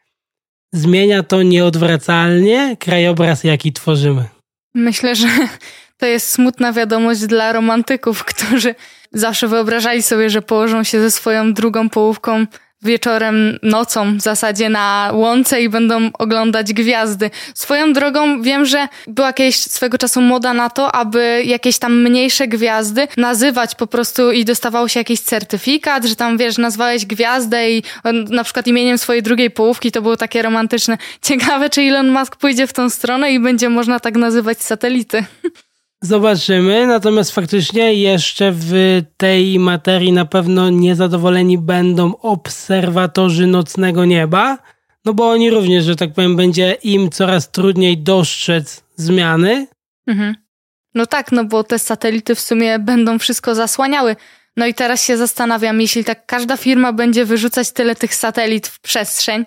zmienia to nieodwracalnie krajobraz, jaki tworzymy. Myślę, że to jest smutna wiadomość dla romantyków, którzy zawsze wyobrażali sobie, że położą się ze swoją drugą połówką wieczorem, nocą w zasadzie na łące i będą oglądać gwiazdy. Swoją drogą wiem, że była kiedyś swego czasu moda na to, aby jakieś tam mniejsze gwiazdy nazywać po prostu i dostawało się jakiś certyfikat, że tam wiesz, nazwałeś gwiazdę i na przykład imieniem swojej drugiej połówki to było takie romantyczne. Ciekawe, czy Elon Musk pójdzie w tą stronę i będzie można tak nazywać satelity. Zobaczymy, natomiast faktycznie jeszcze w tej materii na pewno niezadowoleni będą obserwatorzy nocnego nieba, no bo oni również, że tak powiem, będzie im coraz trudniej dostrzec zmiany. Mhm. No tak, no bo te satelity w sumie będą wszystko zasłaniały. No i teraz się zastanawiam, jeśli tak każda firma będzie wyrzucać tyle tych satelit w przestrzeń,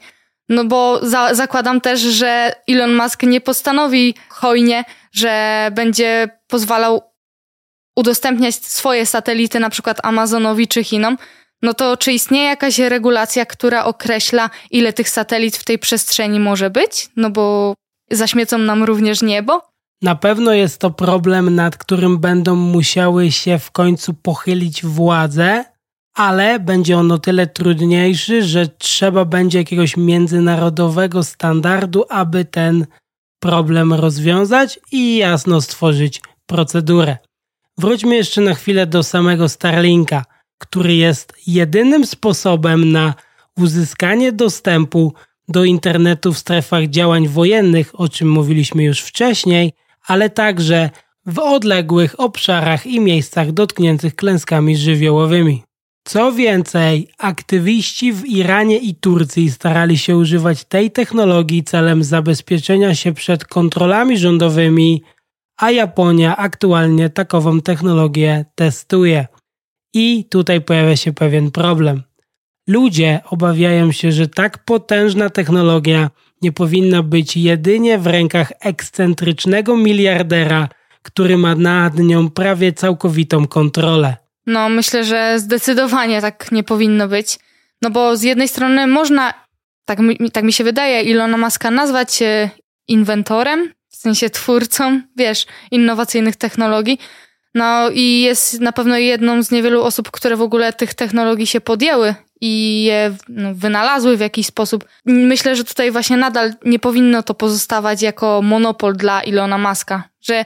no bo za zakładam też, że Elon Musk nie postanowi hojnie, że będzie pozwalał udostępniać swoje satelity na przykład Amazonowi czy Chinom, no to czy istnieje jakaś regulacja, która określa, ile tych satelit w tej przestrzeni może być? No bo zaśmiecą nam również niebo. Na pewno jest to problem, nad którym będą musiały się w końcu pochylić władze, ale będzie on o tyle trudniejszy, że trzeba będzie jakiegoś międzynarodowego standardu, aby ten problem rozwiązać i jasno stworzyć procedurę. Wróćmy jeszcze na chwilę do samego Starlinka, który jest jedynym sposobem na uzyskanie dostępu do internetu w strefach działań wojennych, o czym mówiliśmy już wcześniej, ale także w odległych obszarach i miejscach dotkniętych klęskami żywiołowymi. Co więcej, aktywiści w Iranie i Turcji starali się używać tej technologii celem zabezpieczenia się przed kontrolami rządowymi, a Japonia aktualnie takową technologię testuje. I tutaj pojawia się pewien problem. Ludzie obawiają się, że tak potężna technologia nie powinna być jedynie w rękach ekscentrycznego miliardera, który ma nad nią prawie całkowitą kontrolę. No, myślę, że zdecydowanie tak nie powinno być. No bo z jednej strony można, tak mi, tak mi się wydaje, Ilona Maska nazwać inwentorem, w sensie twórcą, wiesz, innowacyjnych technologii. No i jest na pewno jedną z niewielu osób, które w ogóle tych technologii się podjęły i je no, wynalazły w jakiś sposób. Myślę, że tutaj właśnie nadal nie powinno to pozostawać jako monopol dla Ilona Maska, że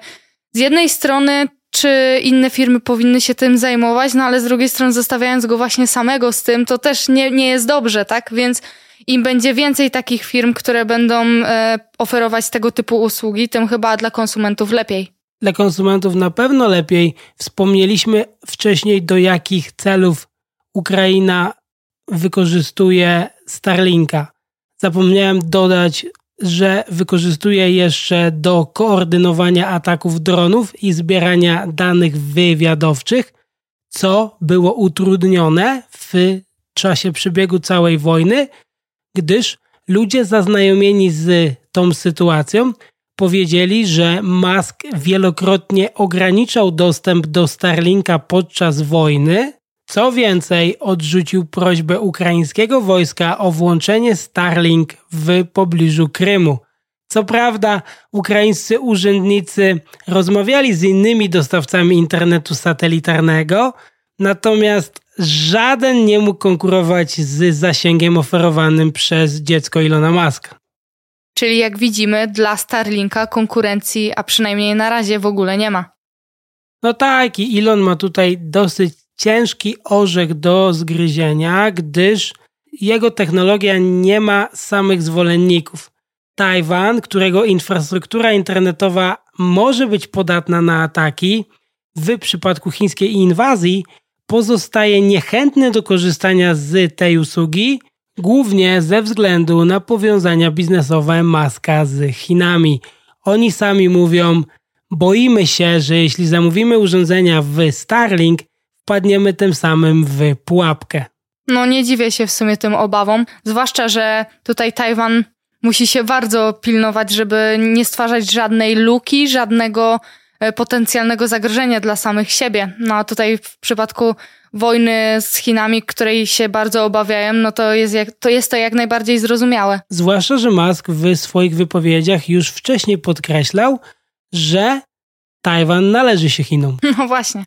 z jednej strony czy inne firmy powinny się tym zajmować, no ale z drugiej strony zostawiając go właśnie samego z tym, to też nie, nie jest dobrze, tak? Więc im będzie więcej takich firm, które będą e, oferować tego typu usługi, tym chyba dla konsumentów lepiej. Dla konsumentów na pewno lepiej. Wspomnieliśmy wcześniej, do jakich celów Ukraina wykorzystuje Starlinka. Zapomniałem dodać, że wykorzystuje jeszcze do koordynowania ataków dronów i zbierania danych wywiadowczych, co było utrudnione w czasie przebiegu całej wojny, gdyż ludzie zaznajomieni z tą sytuacją powiedzieli, że Musk wielokrotnie ograniczał dostęp do Starlinka podczas wojny. Co więcej, odrzucił prośbę ukraińskiego wojska o włączenie Starlink w pobliżu Krymu. Co prawda, ukraińscy urzędnicy rozmawiali z innymi dostawcami internetu satelitarnego, natomiast żaden nie mógł konkurować z zasięgiem oferowanym przez dziecko Ilona Muska. Czyli jak widzimy, dla Starlinka konkurencji, a przynajmniej na razie w ogóle nie ma. No tak, i Elon ma tutaj dosyć ciężki orzech do zgryzienia, gdyż jego technologia nie ma samych zwolenników. Tajwan, którego infrastruktura internetowa może być podatna na ataki, w przypadku chińskiej inwazji pozostaje niechętny do korzystania z tej usługi, głównie ze względu na powiązania biznesowe Maska z Chinami. Oni sami mówią, boimy się, że jeśli zamówimy urządzenia w Starlink, wpadniemy tym samym w pułapkę. No nie dziwię się w sumie tym obawom, zwłaszcza, że tutaj Tajwan musi się bardzo pilnować, żeby nie stwarzać żadnej luki, żadnego e, potencjalnego zagrożenia dla samych siebie. No a tutaj w przypadku wojny z Chinami, której się bardzo obawiają, no to jest, jak, to jest to jak najbardziej zrozumiałe. Zwłaszcza, że Musk w swoich wypowiedziach już wcześniej podkreślał, że Tajwan należy się Chinom. No właśnie.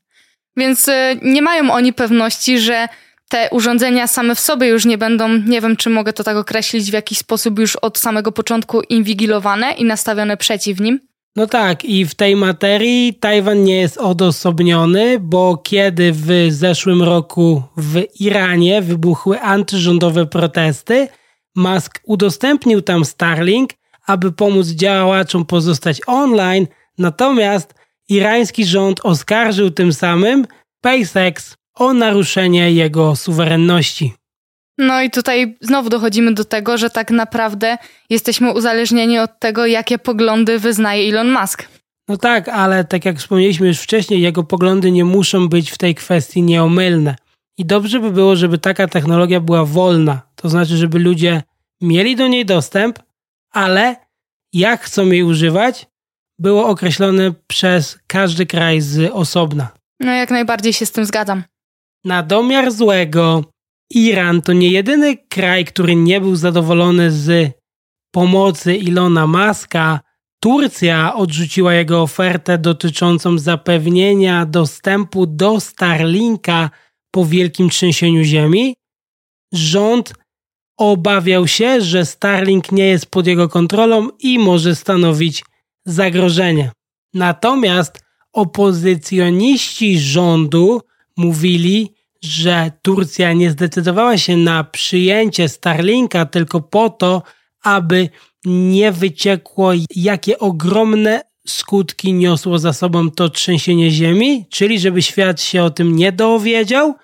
Więc y, nie mają oni pewności, że te urządzenia same w sobie już nie będą, nie wiem czy mogę to tak określić, w jakiś sposób już od samego początku inwigilowane i nastawione przeciw nim. No tak, i w tej materii Tajwan nie jest odosobniony, bo kiedy w zeszłym roku w Iranie wybuchły antyrządowe protesty, Musk udostępnił tam Starlink, aby pomóc działaczom pozostać online, natomiast irański rząd oskarżył tym samym SpaceX o naruszenie jego suwerenności. No i tutaj znowu dochodzimy do tego, że tak naprawdę jesteśmy uzależnieni od tego, jakie poglądy wyznaje Elon Musk. No tak, ale tak jak wspomnieliśmy już wcześniej, jego poglądy nie muszą być w tej kwestii nieomylne. I dobrze by było, żeby taka technologia była wolna, to znaczy, żeby ludzie mieli do niej dostęp, ale jak chcą jej używać, było określone przez każdy kraj z osobna. No jak najbardziej się z tym zgadzam. Na domiar złego, Iran to nie jedyny kraj, który nie był zadowolony z pomocy Ilona Maska. Turcja odrzuciła jego ofertę dotyczącą zapewnienia dostępu do Starlinka po wielkim trzęsieniu ziemi. Rząd obawiał się, że Starlink nie jest pod jego kontrolą i może stanowić zagrożenie. Natomiast opozycjoniści rządu mówili, że Turcja nie zdecydowała się na przyjęcie Starlinka tylko po to, aby nie wyciekło, jakie ogromne skutki niosło za sobą to trzęsienie ziemi, czyli żeby świat się o tym nie dowiedział,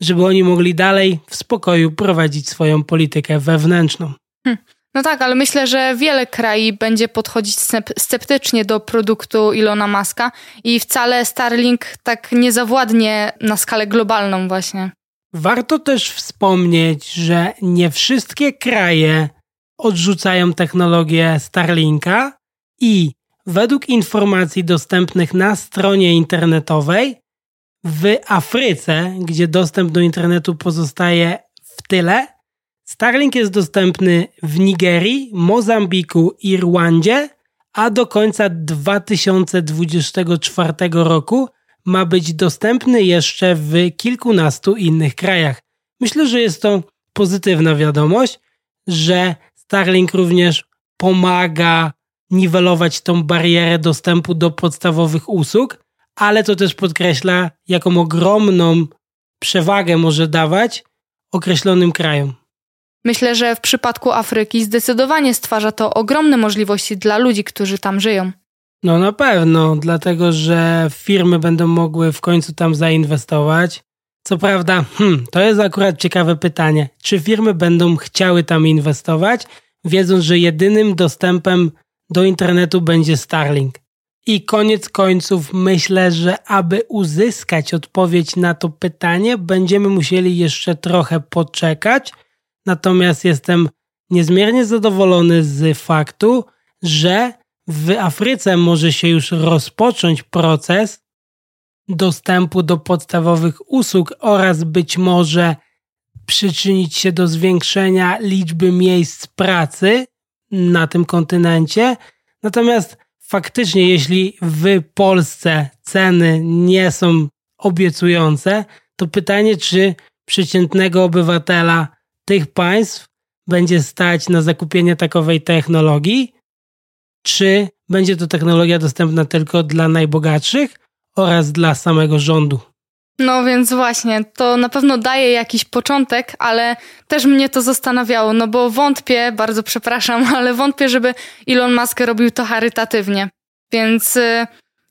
żeby oni mogli dalej w spokoju prowadzić swoją politykę wewnętrzną. Hm. No tak, ale myślę, że wiele krajów będzie podchodzić sceptycznie do produktu Ilona Maska i wcale Starlink tak nie zawładnie na skalę globalną właśnie. Warto też wspomnieć, że nie wszystkie kraje odrzucają technologię Starlinka i według informacji dostępnych na stronie internetowej w Afryce, gdzie dostęp do internetu pozostaje w tyle, Starlink jest dostępny w Nigerii, Mozambiku i Rwandzie, a do końca 2024 roku ma być dostępny jeszcze w kilkunastu innych krajach. Myślę, że jest to pozytywna wiadomość, że Starlink również pomaga niwelować tą barierę dostępu do podstawowych usług, ale to też podkreśla, jaką ogromną przewagę może dawać określonym krajom. Myślę, że w przypadku Afryki zdecydowanie stwarza to ogromne możliwości dla ludzi, którzy tam żyją. No na pewno, dlatego że firmy będą mogły w końcu tam zainwestować. Co prawda, hmm, to jest akurat ciekawe pytanie. Czy firmy będą chciały tam inwestować, wiedząc, że jedynym dostępem do internetu będzie Starlink? I koniec końców myślę, że aby uzyskać odpowiedź na to pytanie, będziemy musieli jeszcze trochę poczekać. Natomiast jestem niezmiernie zadowolony z faktu, że w Afryce może się już rozpocząć proces dostępu do podstawowych usług oraz być może przyczynić się do zwiększenia liczby miejsc pracy na tym kontynencie. Natomiast faktycznie, jeśli w Polsce ceny nie są obiecujące, to pytanie, czy przeciętnego obywatela tych państw będzie stać na zakupienie takowej technologii, czy będzie to technologia dostępna tylko dla najbogatszych oraz dla samego rządu. No więc właśnie, to na pewno daje jakiś początek, ale też mnie to zastanawiało, no bo wątpię, bardzo przepraszam, ale wątpię, żeby Elon Musk robił to charytatywnie. Więc y,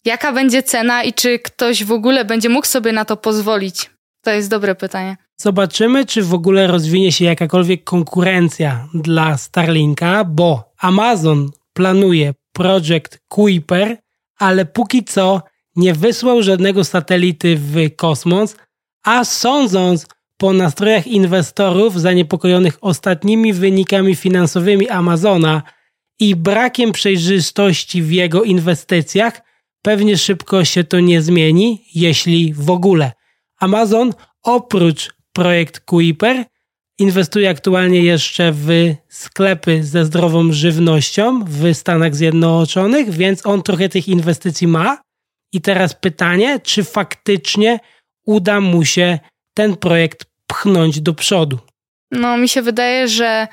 jaka będzie cena i czy ktoś w ogóle będzie mógł sobie na to pozwolić? To jest dobre pytanie. Zobaczymy, czy w ogóle rozwinie się jakakolwiek konkurencja dla Starlinka, bo Amazon planuje projekt Kuiper, ale póki co nie wysłał żadnego satelity w kosmos, a sądząc po nastrojach inwestorów zaniepokojonych ostatnimi wynikami finansowymi Amazona i brakiem przejrzystości w jego inwestycjach, pewnie szybko się to nie zmieni, jeśli w ogóle. Amazon oprócz projekt Kuiper inwestuje aktualnie jeszcze w sklepy ze zdrową żywnością w Stanach Zjednoczonych, więc on trochę tych inwestycji ma. I teraz pytanie, czy faktycznie uda mu się ten projekt pchnąć do przodu? No, mi się wydaje, że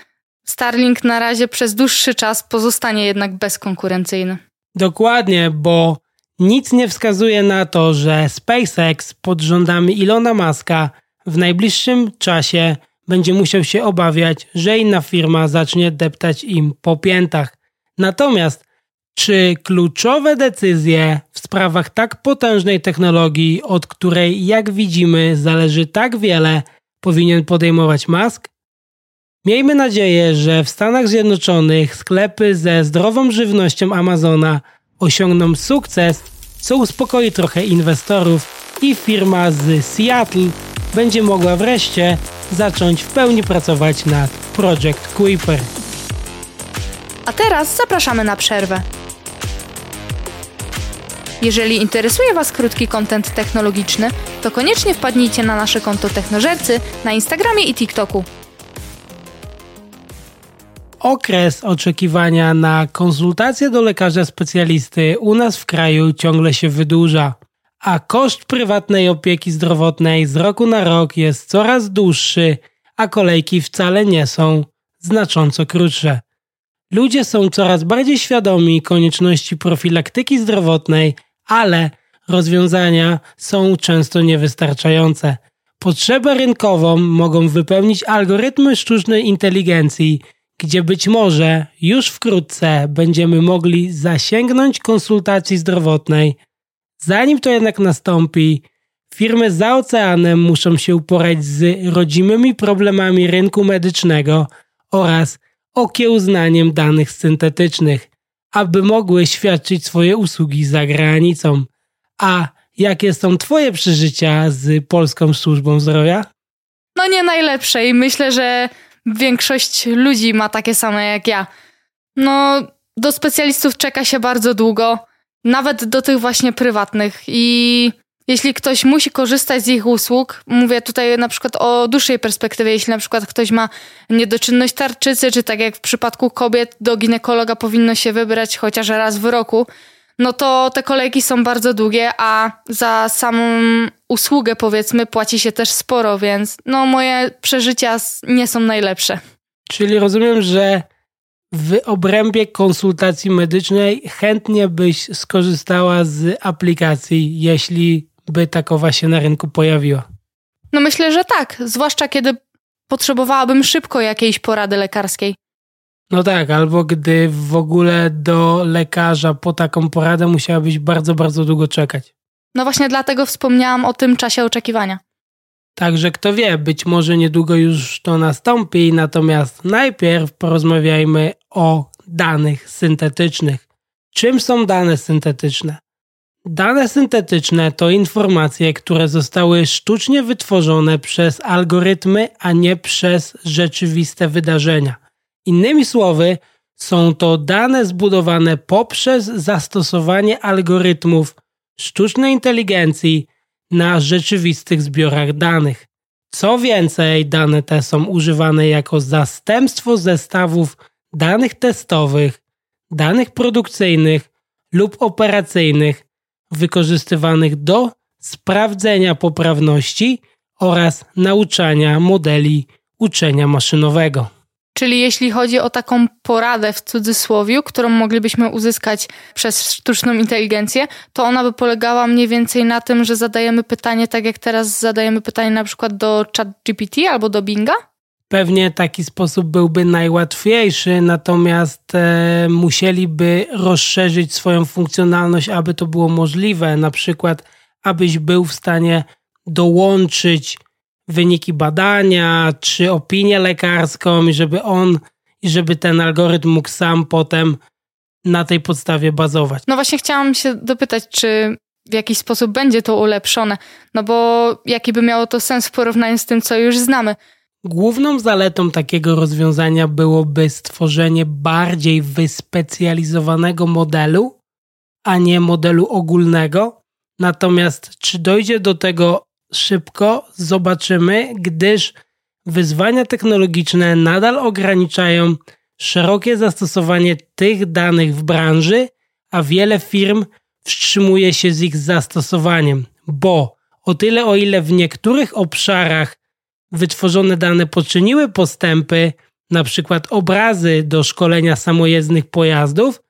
Starlink na razie przez dłuższy czas pozostanie jednak bezkonkurencyjny. Dokładnie, bo nic nie wskazuje na to, że SpaceX pod rządami Ilona Maska w najbliższym czasie będzie musiał się obawiać, że inna firma zacznie deptać im po piętach. Natomiast czy kluczowe decyzje w sprawach tak potężnej technologii, od której, jak widzimy, zależy tak wiele, powinien podejmować Musk? Miejmy nadzieję, że w Stanach Zjednoczonych sklepy ze zdrową żywnością Amazona osiągną sukces, co uspokoi trochę inwestorów i firma z Seattle będzie mogła wreszcie zacząć w pełni pracować nad Project Kuiper. A teraz zapraszamy na przerwę. Jeżeli interesuje Was krótki kontent technologiczny, to koniecznie wpadnijcie na nasze konto Technożercy na Instagramie i TikToku. Okres oczekiwania na konsultację do lekarza specjalisty u nas w kraju ciągle się wydłuża, a koszt prywatnej opieki zdrowotnej z roku na rok jest coraz dłuższy, a kolejki wcale nie są znacząco krótsze. Ludzie są coraz bardziej świadomi konieczności profilaktyki zdrowotnej, ale rozwiązania są często niewystarczające. Potrzebę rynkową mogą wypełnić algorytmy sztucznej inteligencji, gdzie być może już wkrótce będziemy mogli zasięgnąć konsultacji zdrowotnej. Zanim to jednak nastąpi, firmy za oceanem muszą się uporać z rodzimymi problemami rynku medycznego oraz okiełznaniem danych syntetycznych, aby mogły świadczyć swoje usługi za granicą. A jakie są Twoje przeżycia z Polską Służbą Zdrowia? No nie najlepsze i myślę, że większość ludzi ma takie same jak ja. No, do specjalistów czeka się bardzo długo, nawet do tych właśnie prywatnych i jeśli ktoś musi korzystać z ich usług, mówię tutaj na przykład o dłuższej perspektywie, jeśli na przykład ktoś ma niedoczynność tarczycy, czy tak jak w przypadku kobiet do ginekologa powinno się wybrać chociaż raz w roku, no to te kolejki są bardzo długie, a za samą usługę powiedzmy płaci się też sporo, więc no moje przeżycia nie są najlepsze. Czyli rozumiem, że w obrębie konsultacji medycznej chętnie byś skorzystała z aplikacji, jeśli by takowa się na rynku pojawiła? No myślę, że tak, zwłaszcza kiedy potrzebowałabym szybko jakiejś porady lekarskiej. No tak, albo gdy w ogóle do lekarza po taką poradę musiałabyś bardzo, bardzo długo czekać. No właśnie dlatego wspomniałam o tym czasie oczekiwania. Także kto wie, być może niedługo już to nastąpi, natomiast najpierw porozmawiajmy o danych syntetycznych. Czym są dane syntetyczne? Dane syntetyczne to informacje, które zostały sztucznie wytworzone przez algorytmy, a nie przez rzeczywiste wydarzenia. Innymi słowy, są to dane zbudowane poprzez zastosowanie algorytmów sztucznej inteligencji na rzeczywistych zbiorach danych. Co więcej, dane te są używane jako zastępstwo zestawów danych testowych, danych produkcyjnych lub operacyjnych wykorzystywanych do sprawdzenia poprawności oraz nauczania modeli uczenia maszynowego. Czyli jeśli chodzi o taką poradę w cudzysłowie, którą moglibyśmy uzyskać przez sztuczną inteligencję, to ona by polegała mniej więcej na tym, że zadajemy pytanie, tak jak teraz zadajemy pytanie na przykład do ChatGPT albo do Binga? Pewnie taki sposób byłby najłatwiejszy, natomiast e, musieliby rozszerzyć swoją funkcjonalność, aby to było możliwe. Na przykład, abyś był w stanie dołączyć wyniki badania czy opinię lekarską, i żeby on, i żeby ten algorytm mógł sam potem na tej podstawie bazować. No właśnie chciałam się dopytać, czy w jakiś sposób będzie to ulepszone, no bo jaki by miało to sens w porównaniu z tym, co już znamy. Główną zaletą takiego rozwiązania byłoby stworzenie bardziej wyspecjalizowanego modelu, a nie modelu ogólnego. Natomiast czy dojdzie do tego szybko, zobaczymy, gdyż wyzwania technologiczne nadal ograniczają szerokie zastosowanie tych danych w branży, a wiele firm wstrzymuje się z ich zastosowaniem, bo o tyle o ile w niektórych obszarach wytworzone dane poczyniły postępy, przykład obrazy do szkolenia samojezdnych pojazdów,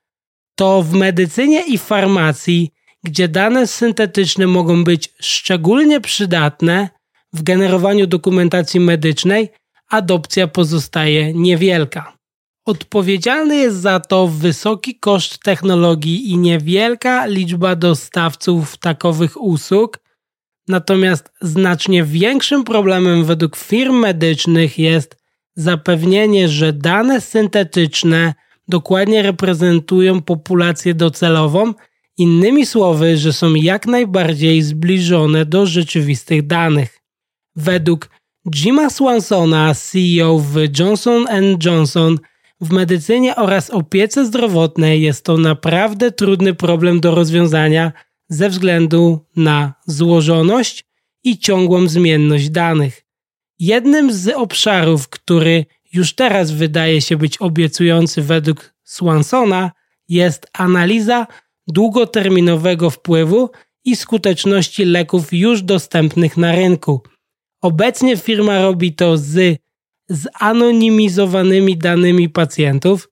to w medycynie i farmacji, gdzie dane syntetyczne mogą być szczególnie przydatne w generowaniu dokumentacji medycznej, adopcja pozostaje niewielka. Odpowiedzialny jest za to wysoki koszt technologii i niewielka liczba dostawców takowych usług, Natomiast znacznie większym problemem według firm medycznych jest zapewnienie, że dane syntetyczne dokładnie reprezentują populację docelową, innymi słowy, że są jak najbardziej zbliżone do rzeczywistych danych. Według Jima Swansona, CEO w Johnson Johnson, w medycynie oraz opiece zdrowotnej jest to naprawdę trudny problem do rozwiązania ze względu na złożoność i ciągłą zmienność danych. Jednym z obszarów, który już teraz wydaje się być obiecujący według Swansona, jest analiza długoterminowego wpływu i skuteczności leków już dostępnych na rynku. Obecnie firma robi to z zanonimizowanymi danymi pacjentów,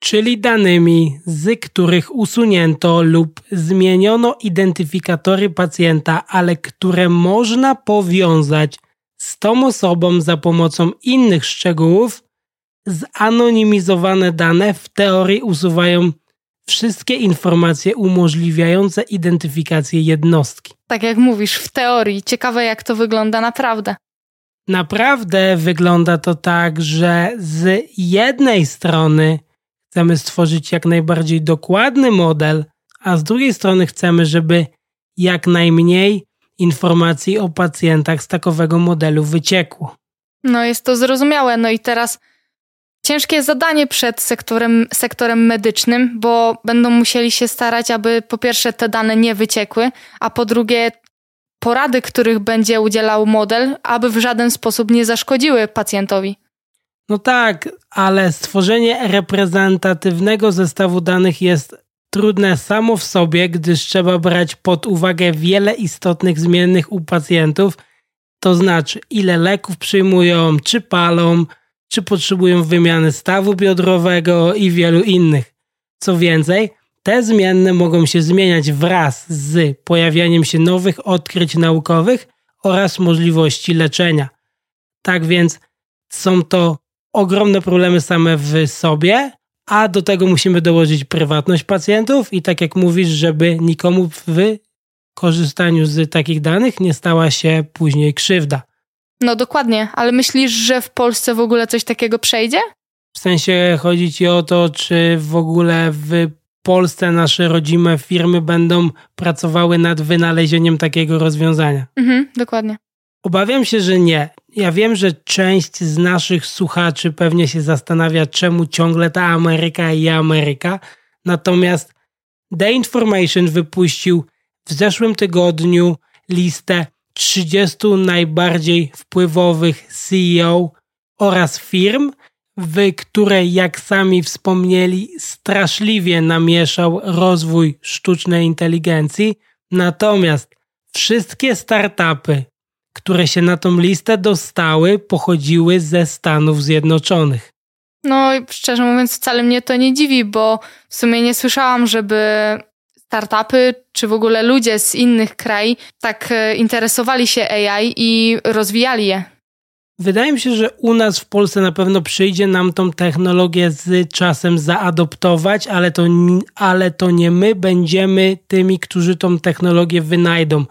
czyli danymi, z których usunięto lub zmieniono identyfikatory pacjenta, ale które można powiązać z tą osobą za pomocą innych szczegółów, zanonimizowane dane w teorii usuwają wszystkie informacje umożliwiające identyfikację jednostki. Tak jak mówisz, w teorii. Ciekawe, jak to wygląda naprawdę. Naprawdę wygląda to tak, że z jednej strony chcemy stworzyć jak najbardziej dokładny model, a z drugiej strony chcemy, żeby jak najmniej informacji o pacjentach z takowego modelu wyciekło. No jest to zrozumiałe. No i teraz ciężkie zadanie przed sektorem, sektorem medycznym, bo będą musieli się starać, aby po pierwsze te dane nie wyciekły, a po drugie porady, których będzie udzielał model, aby w żaden sposób nie zaszkodziły pacjentowi. No tak, ale stworzenie reprezentatywnego zestawu danych jest trudne samo w sobie, gdyż trzeba brać pod uwagę wiele istotnych zmiennych u pacjentów, to znaczy ile leków przyjmują, czy palą, czy potrzebują wymiany stawu biodrowego i wielu innych. Co więcej, te zmienne mogą się zmieniać wraz z pojawianiem się nowych odkryć naukowych oraz możliwości leczenia. Tak więc są to ogromne problemy same w sobie, a do tego musimy dołożyć prywatność pacjentów i tak jak mówisz, żeby nikomu w korzystaniu z takich danych nie stała się później krzywda. No dokładnie, ale myślisz, że w Polsce w ogóle coś takiego przejdzie? W sensie chodzi ci o to, czy w ogóle w Polsce nasze rodzime firmy będą pracowały nad wynalezieniem takiego rozwiązania. Mhm, dokładnie. Obawiam się, że nie. Ja wiem, że część z naszych słuchaczy pewnie się zastanawia, czemu ciągle ta Ameryka i Ameryka. Natomiast The Information wypuścił w zeszłym tygodniu listę 30 najbardziej wpływowych CEO oraz firm, w której, jak sami wspomnieli, straszliwie namieszał rozwój sztucznej inteligencji. Natomiast wszystkie startupy, które się na tą listę dostały, pochodziły ze Stanów Zjednoczonych. No, szczerze mówiąc, wcale mnie to nie dziwi, bo w sumie nie słyszałam, żeby startupy czy w ogóle ludzie z innych krajów tak e, interesowali się AI i rozwijali je. Wydaje mi się, że u nas w Polsce na pewno przyjdzie nam tą technologię z czasem zaadoptować, ale to, ale to nie my będziemy tymi, którzy tą technologię wynajdą.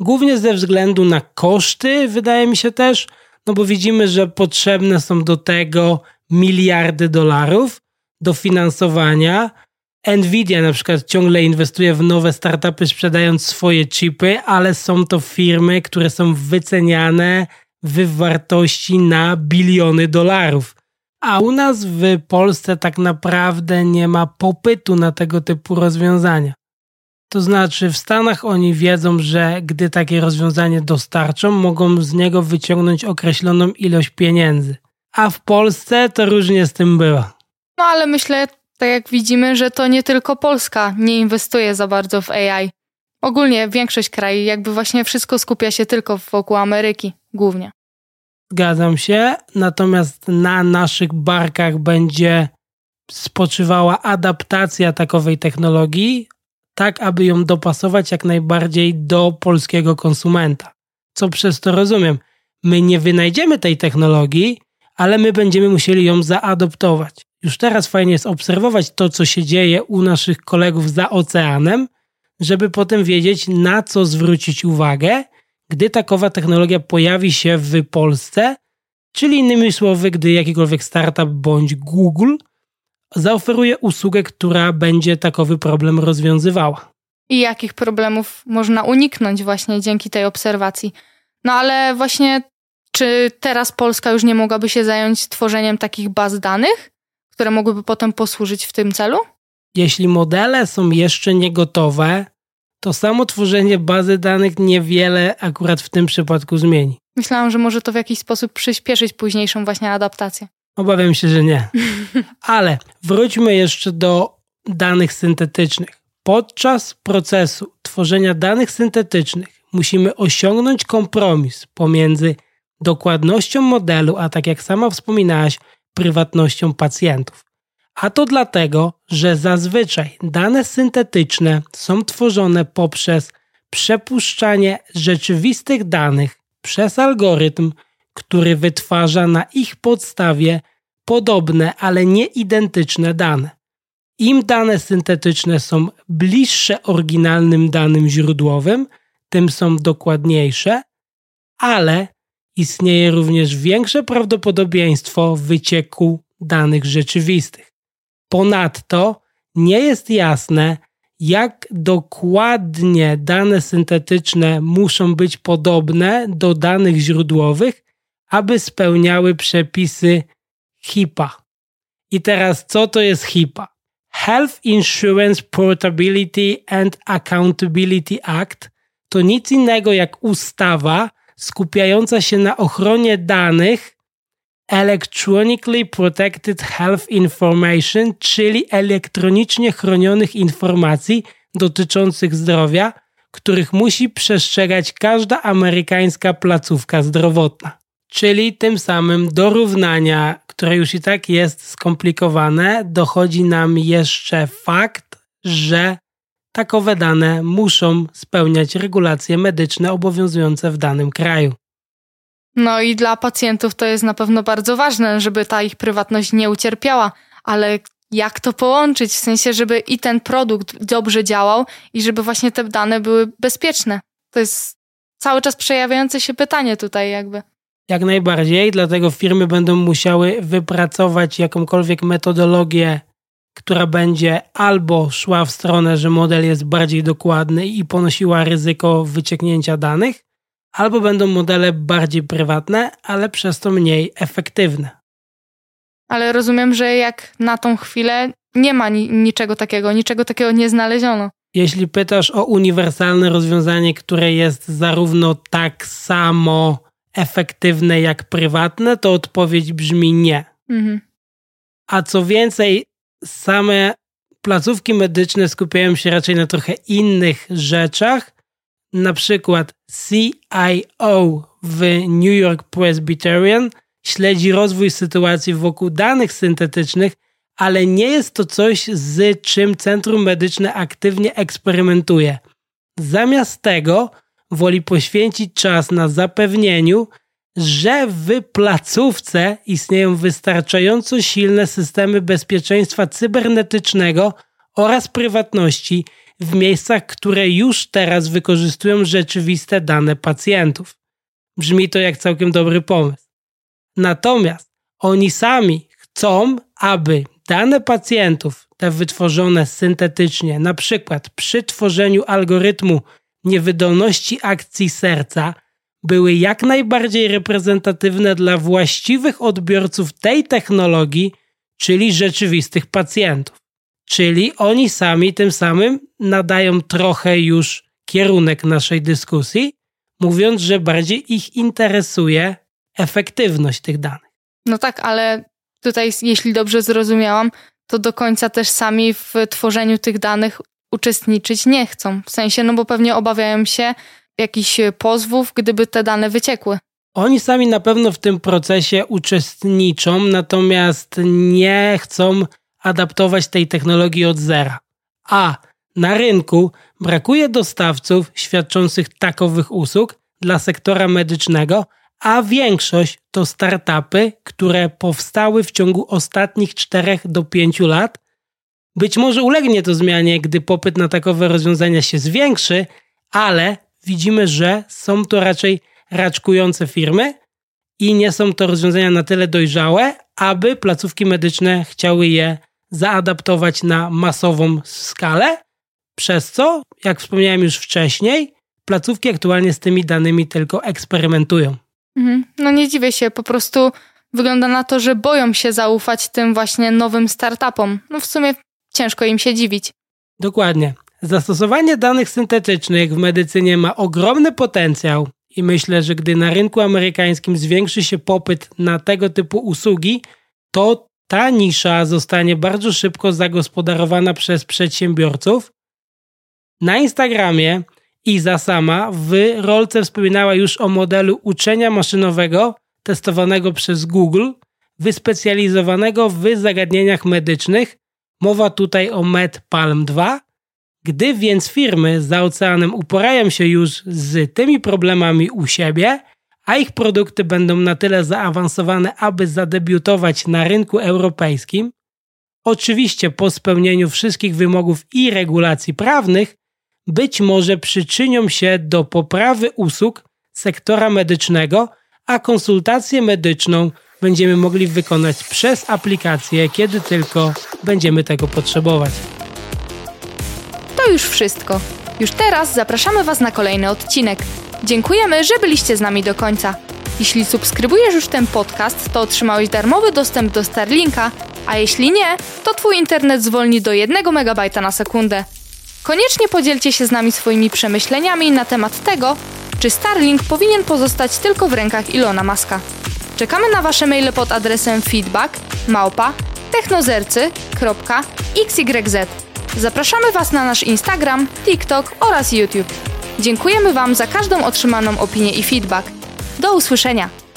Głównie ze względu na koszty, wydaje mi się też, no bo widzimy, że potrzebne są do tego miliardy dolarów do finansowania. Nvidia na przykład ciągle inwestuje w nowe startupy, sprzedając swoje chipy, ale są to firmy, które są wyceniane w wartości na biliony dolarów. A u nas w Polsce tak naprawdę nie ma popytu na tego typu rozwiązania. To znaczy, w Stanach oni wiedzą, że gdy takie rozwiązanie dostarczą, mogą z niego wyciągnąć określoną ilość pieniędzy. A w Polsce to różnie z tym bywa. No ale myślę, tak jak widzimy, że to nie tylko Polska nie inwestuje za bardzo w AI. Ogólnie większość krajów, jakby właśnie wszystko skupia się tylko wokół Ameryki, głównie. Zgadzam się, natomiast na naszych barkach będzie spoczywała adaptacja takowej technologii, tak aby ją dopasować jak najbardziej do polskiego konsumenta. Co przez to rozumiem? My nie wynajdziemy tej technologii, ale my będziemy musieli ją zaadoptować. Już teraz fajnie jest obserwować to, co się dzieje u naszych kolegów za oceanem, żeby potem wiedzieć, na co zwrócić uwagę, gdy takowa technologia pojawi się w Polsce, czyli innymi słowy, gdy jakikolwiek startup bądź Google zaoferuje usługę, która będzie takowy problem rozwiązywała. I jakich problemów można uniknąć właśnie dzięki tej obserwacji. No ale właśnie, czy teraz Polska już nie mogłaby się zająć tworzeniem takich baz danych, które mogłyby potem posłużyć w tym celu? Jeśli modele są jeszcze nie gotowe, to samo tworzenie bazy danych niewiele akurat w tym przypadku zmieni. Myślałam, że może to w jakiś sposób przyspieszyć późniejszą właśnie adaptację. Obawiam się, że nie. Ale wróćmy jeszcze do danych syntetycznych. Podczas procesu tworzenia danych syntetycznych musimy osiągnąć kompromis pomiędzy dokładnością modelu, a tak jak sama wspominałaś, prywatnością pacjentów. A to dlatego, że zazwyczaj dane syntetyczne są tworzone poprzez przepuszczanie rzeczywistych danych przez algorytm, który wytwarza na ich podstawie podobne, ale nie identyczne dane. Im dane syntetyczne są bliższe oryginalnym danym źródłowym, tym są dokładniejsze, ale istnieje również większe prawdopodobieństwo wycieku danych rzeczywistych. Ponadto nie jest jasne, jak dokładnie dane syntetyczne muszą być podobne do danych źródłowych, aby spełniały przepisy HIPAA. I teraz co to jest HIPAA? Health Insurance Portability and Accountability Act to nic innego jak ustawa skupiająca się na ochronie danych Electronically Protected Health Information, czyli elektronicznie chronionych informacji dotyczących zdrowia, których musi przestrzegać każda amerykańska placówka zdrowotna. Czyli tym samym dorównania, które już i tak jest skomplikowane, dochodzi nam jeszcze fakt, że takowe dane muszą spełniać regulacje medyczne obowiązujące w danym kraju. No i dla pacjentów to jest na pewno bardzo ważne, żeby ta ich prywatność nie ucierpiała, ale jak to połączyć? W sensie, żeby i ten produkt dobrze działał i żeby właśnie te dane były bezpieczne. To jest cały czas przejawiające się pytanie tutaj jakby. Jak najbardziej, dlatego firmy będą musiały wypracować jakąkolwiek metodologię, która będzie albo szła w stronę, że model jest bardziej dokładny i ponosiła ryzyko wycieknięcia danych, albo będą modele bardziej prywatne, ale przez to mniej efektywne. Ale rozumiem, że jak na tą chwilę nie ma ni niczego takiego, niczego takiego nie znaleziono. Jeśli pytasz o uniwersalne rozwiązanie, które jest zarówno tak samo efektywne jak prywatne, to odpowiedź brzmi nie. Mhm. A co więcej, same placówki medyczne skupiają się raczej na trochę innych rzeczach. Na przykład CIO w New York Presbyterian śledzi rozwój sytuacji wokół danych syntetycznych, ale nie jest to coś, z czym Centrum Medyczne aktywnie eksperymentuje. Zamiast tego woli poświęcić czas na zapewnieniu, że w placówce istnieją wystarczająco silne systemy bezpieczeństwa cybernetycznego oraz prywatności w miejscach, które już teraz wykorzystują rzeczywiste dane pacjentów. Brzmi to jak całkiem dobry pomysł. Natomiast oni sami chcą, aby dane pacjentów, te wytworzone syntetycznie, na przykład przy tworzeniu algorytmu niewydolności akcji serca, były jak najbardziej reprezentatywne dla właściwych odbiorców tej technologii, czyli rzeczywistych pacjentów. Czyli oni sami tym samym nadają trochę już kierunek naszej dyskusji, mówiąc, że bardziej ich interesuje efektywność tych danych. No tak, ale tutaj, jeśli dobrze zrozumiałam, to do końca też sami w tworzeniu tych danych uczestniczyć nie chcą. W sensie, no bo pewnie obawiają się jakichś pozwów, gdyby te dane wyciekły. Oni sami na pewno w tym procesie uczestniczą, natomiast nie chcą adaptować tej technologii od zera. A na rynku brakuje dostawców świadczących takowych usług dla sektora medycznego, a większość to startupy, które powstały w ciągu ostatnich 4 do 5 lat. Być może ulegnie to zmianie, gdy popyt na takowe rozwiązania się zwiększy, ale widzimy, że są to raczej raczkujące firmy i nie są to rozwiązania na tyle dojrzałe, aby placówki medyczne chciały je zaadaptować na masową skalę, przez co, jak wspomniałem już wcześniej, placówki aktualnie z tymi danymi tylko eksperymentują. Mhm. No nie dziwię się, po prostu wygląda na to, że boją się zaufać tym właśnie nowym startupom. No w sumie ciężko im się dziwić. Dokładnie. Zastosowanie danych syntetycznych w medycynie ma ogromny potencjał i myślę, że gdy na rynku amerykańskim zwiększy się popyt na tego typu usługi, to ta nisza zostanie bardzo szybko zagospodarowana przez przedsiębiorców. Na Instagramie Iza sama w rolce wspominała już o modelu uczenia maszynowego testowanego przez Google, wyspecjalizowanego w zagadnieniach medycznych. Mowa tutaj o MedPalm 2. Gdy więc firmy za oceanem uporają się już z tymi problemami u siebie, a ich produkty będą na tyle zaawansowane, aby zadebiutować na rynku europejskim, oczywiście po spełnieniu wszystkich wymogów i regulacji prawnych, być może przyczynią się do poprawy usług sektora medycznego, a konsultację medyczną będziemy mogli wykonać przez aplikację, kiedy tylko będziemy tego potrzebować. To już wszystko. Już teraz zapraszamy Was na kolejny odcinek. Dziękujemy, że byliście z nami do końca. Jeśli subskrybujesz już ten podcast, to otrzymałeś darmowy dostęp do Starlinka, a jeśli nie, to Twój internet zwolni do 1 MB na sekundę. Koniecznie podzielcie się z nami swoimi przemyśleniami na temat tego, czy Starlink powinien pozostać tylko w rękach Ilona Maska. Czekamy na Wasze maile pod adresem feedback małpa technozercy.xyz. Zapraszamy Was na nasz Instagram, TikTok oraz YouTube. Dziękujemy Wam za każdą otrzymaną opinię i feedback. Do usłyszenia!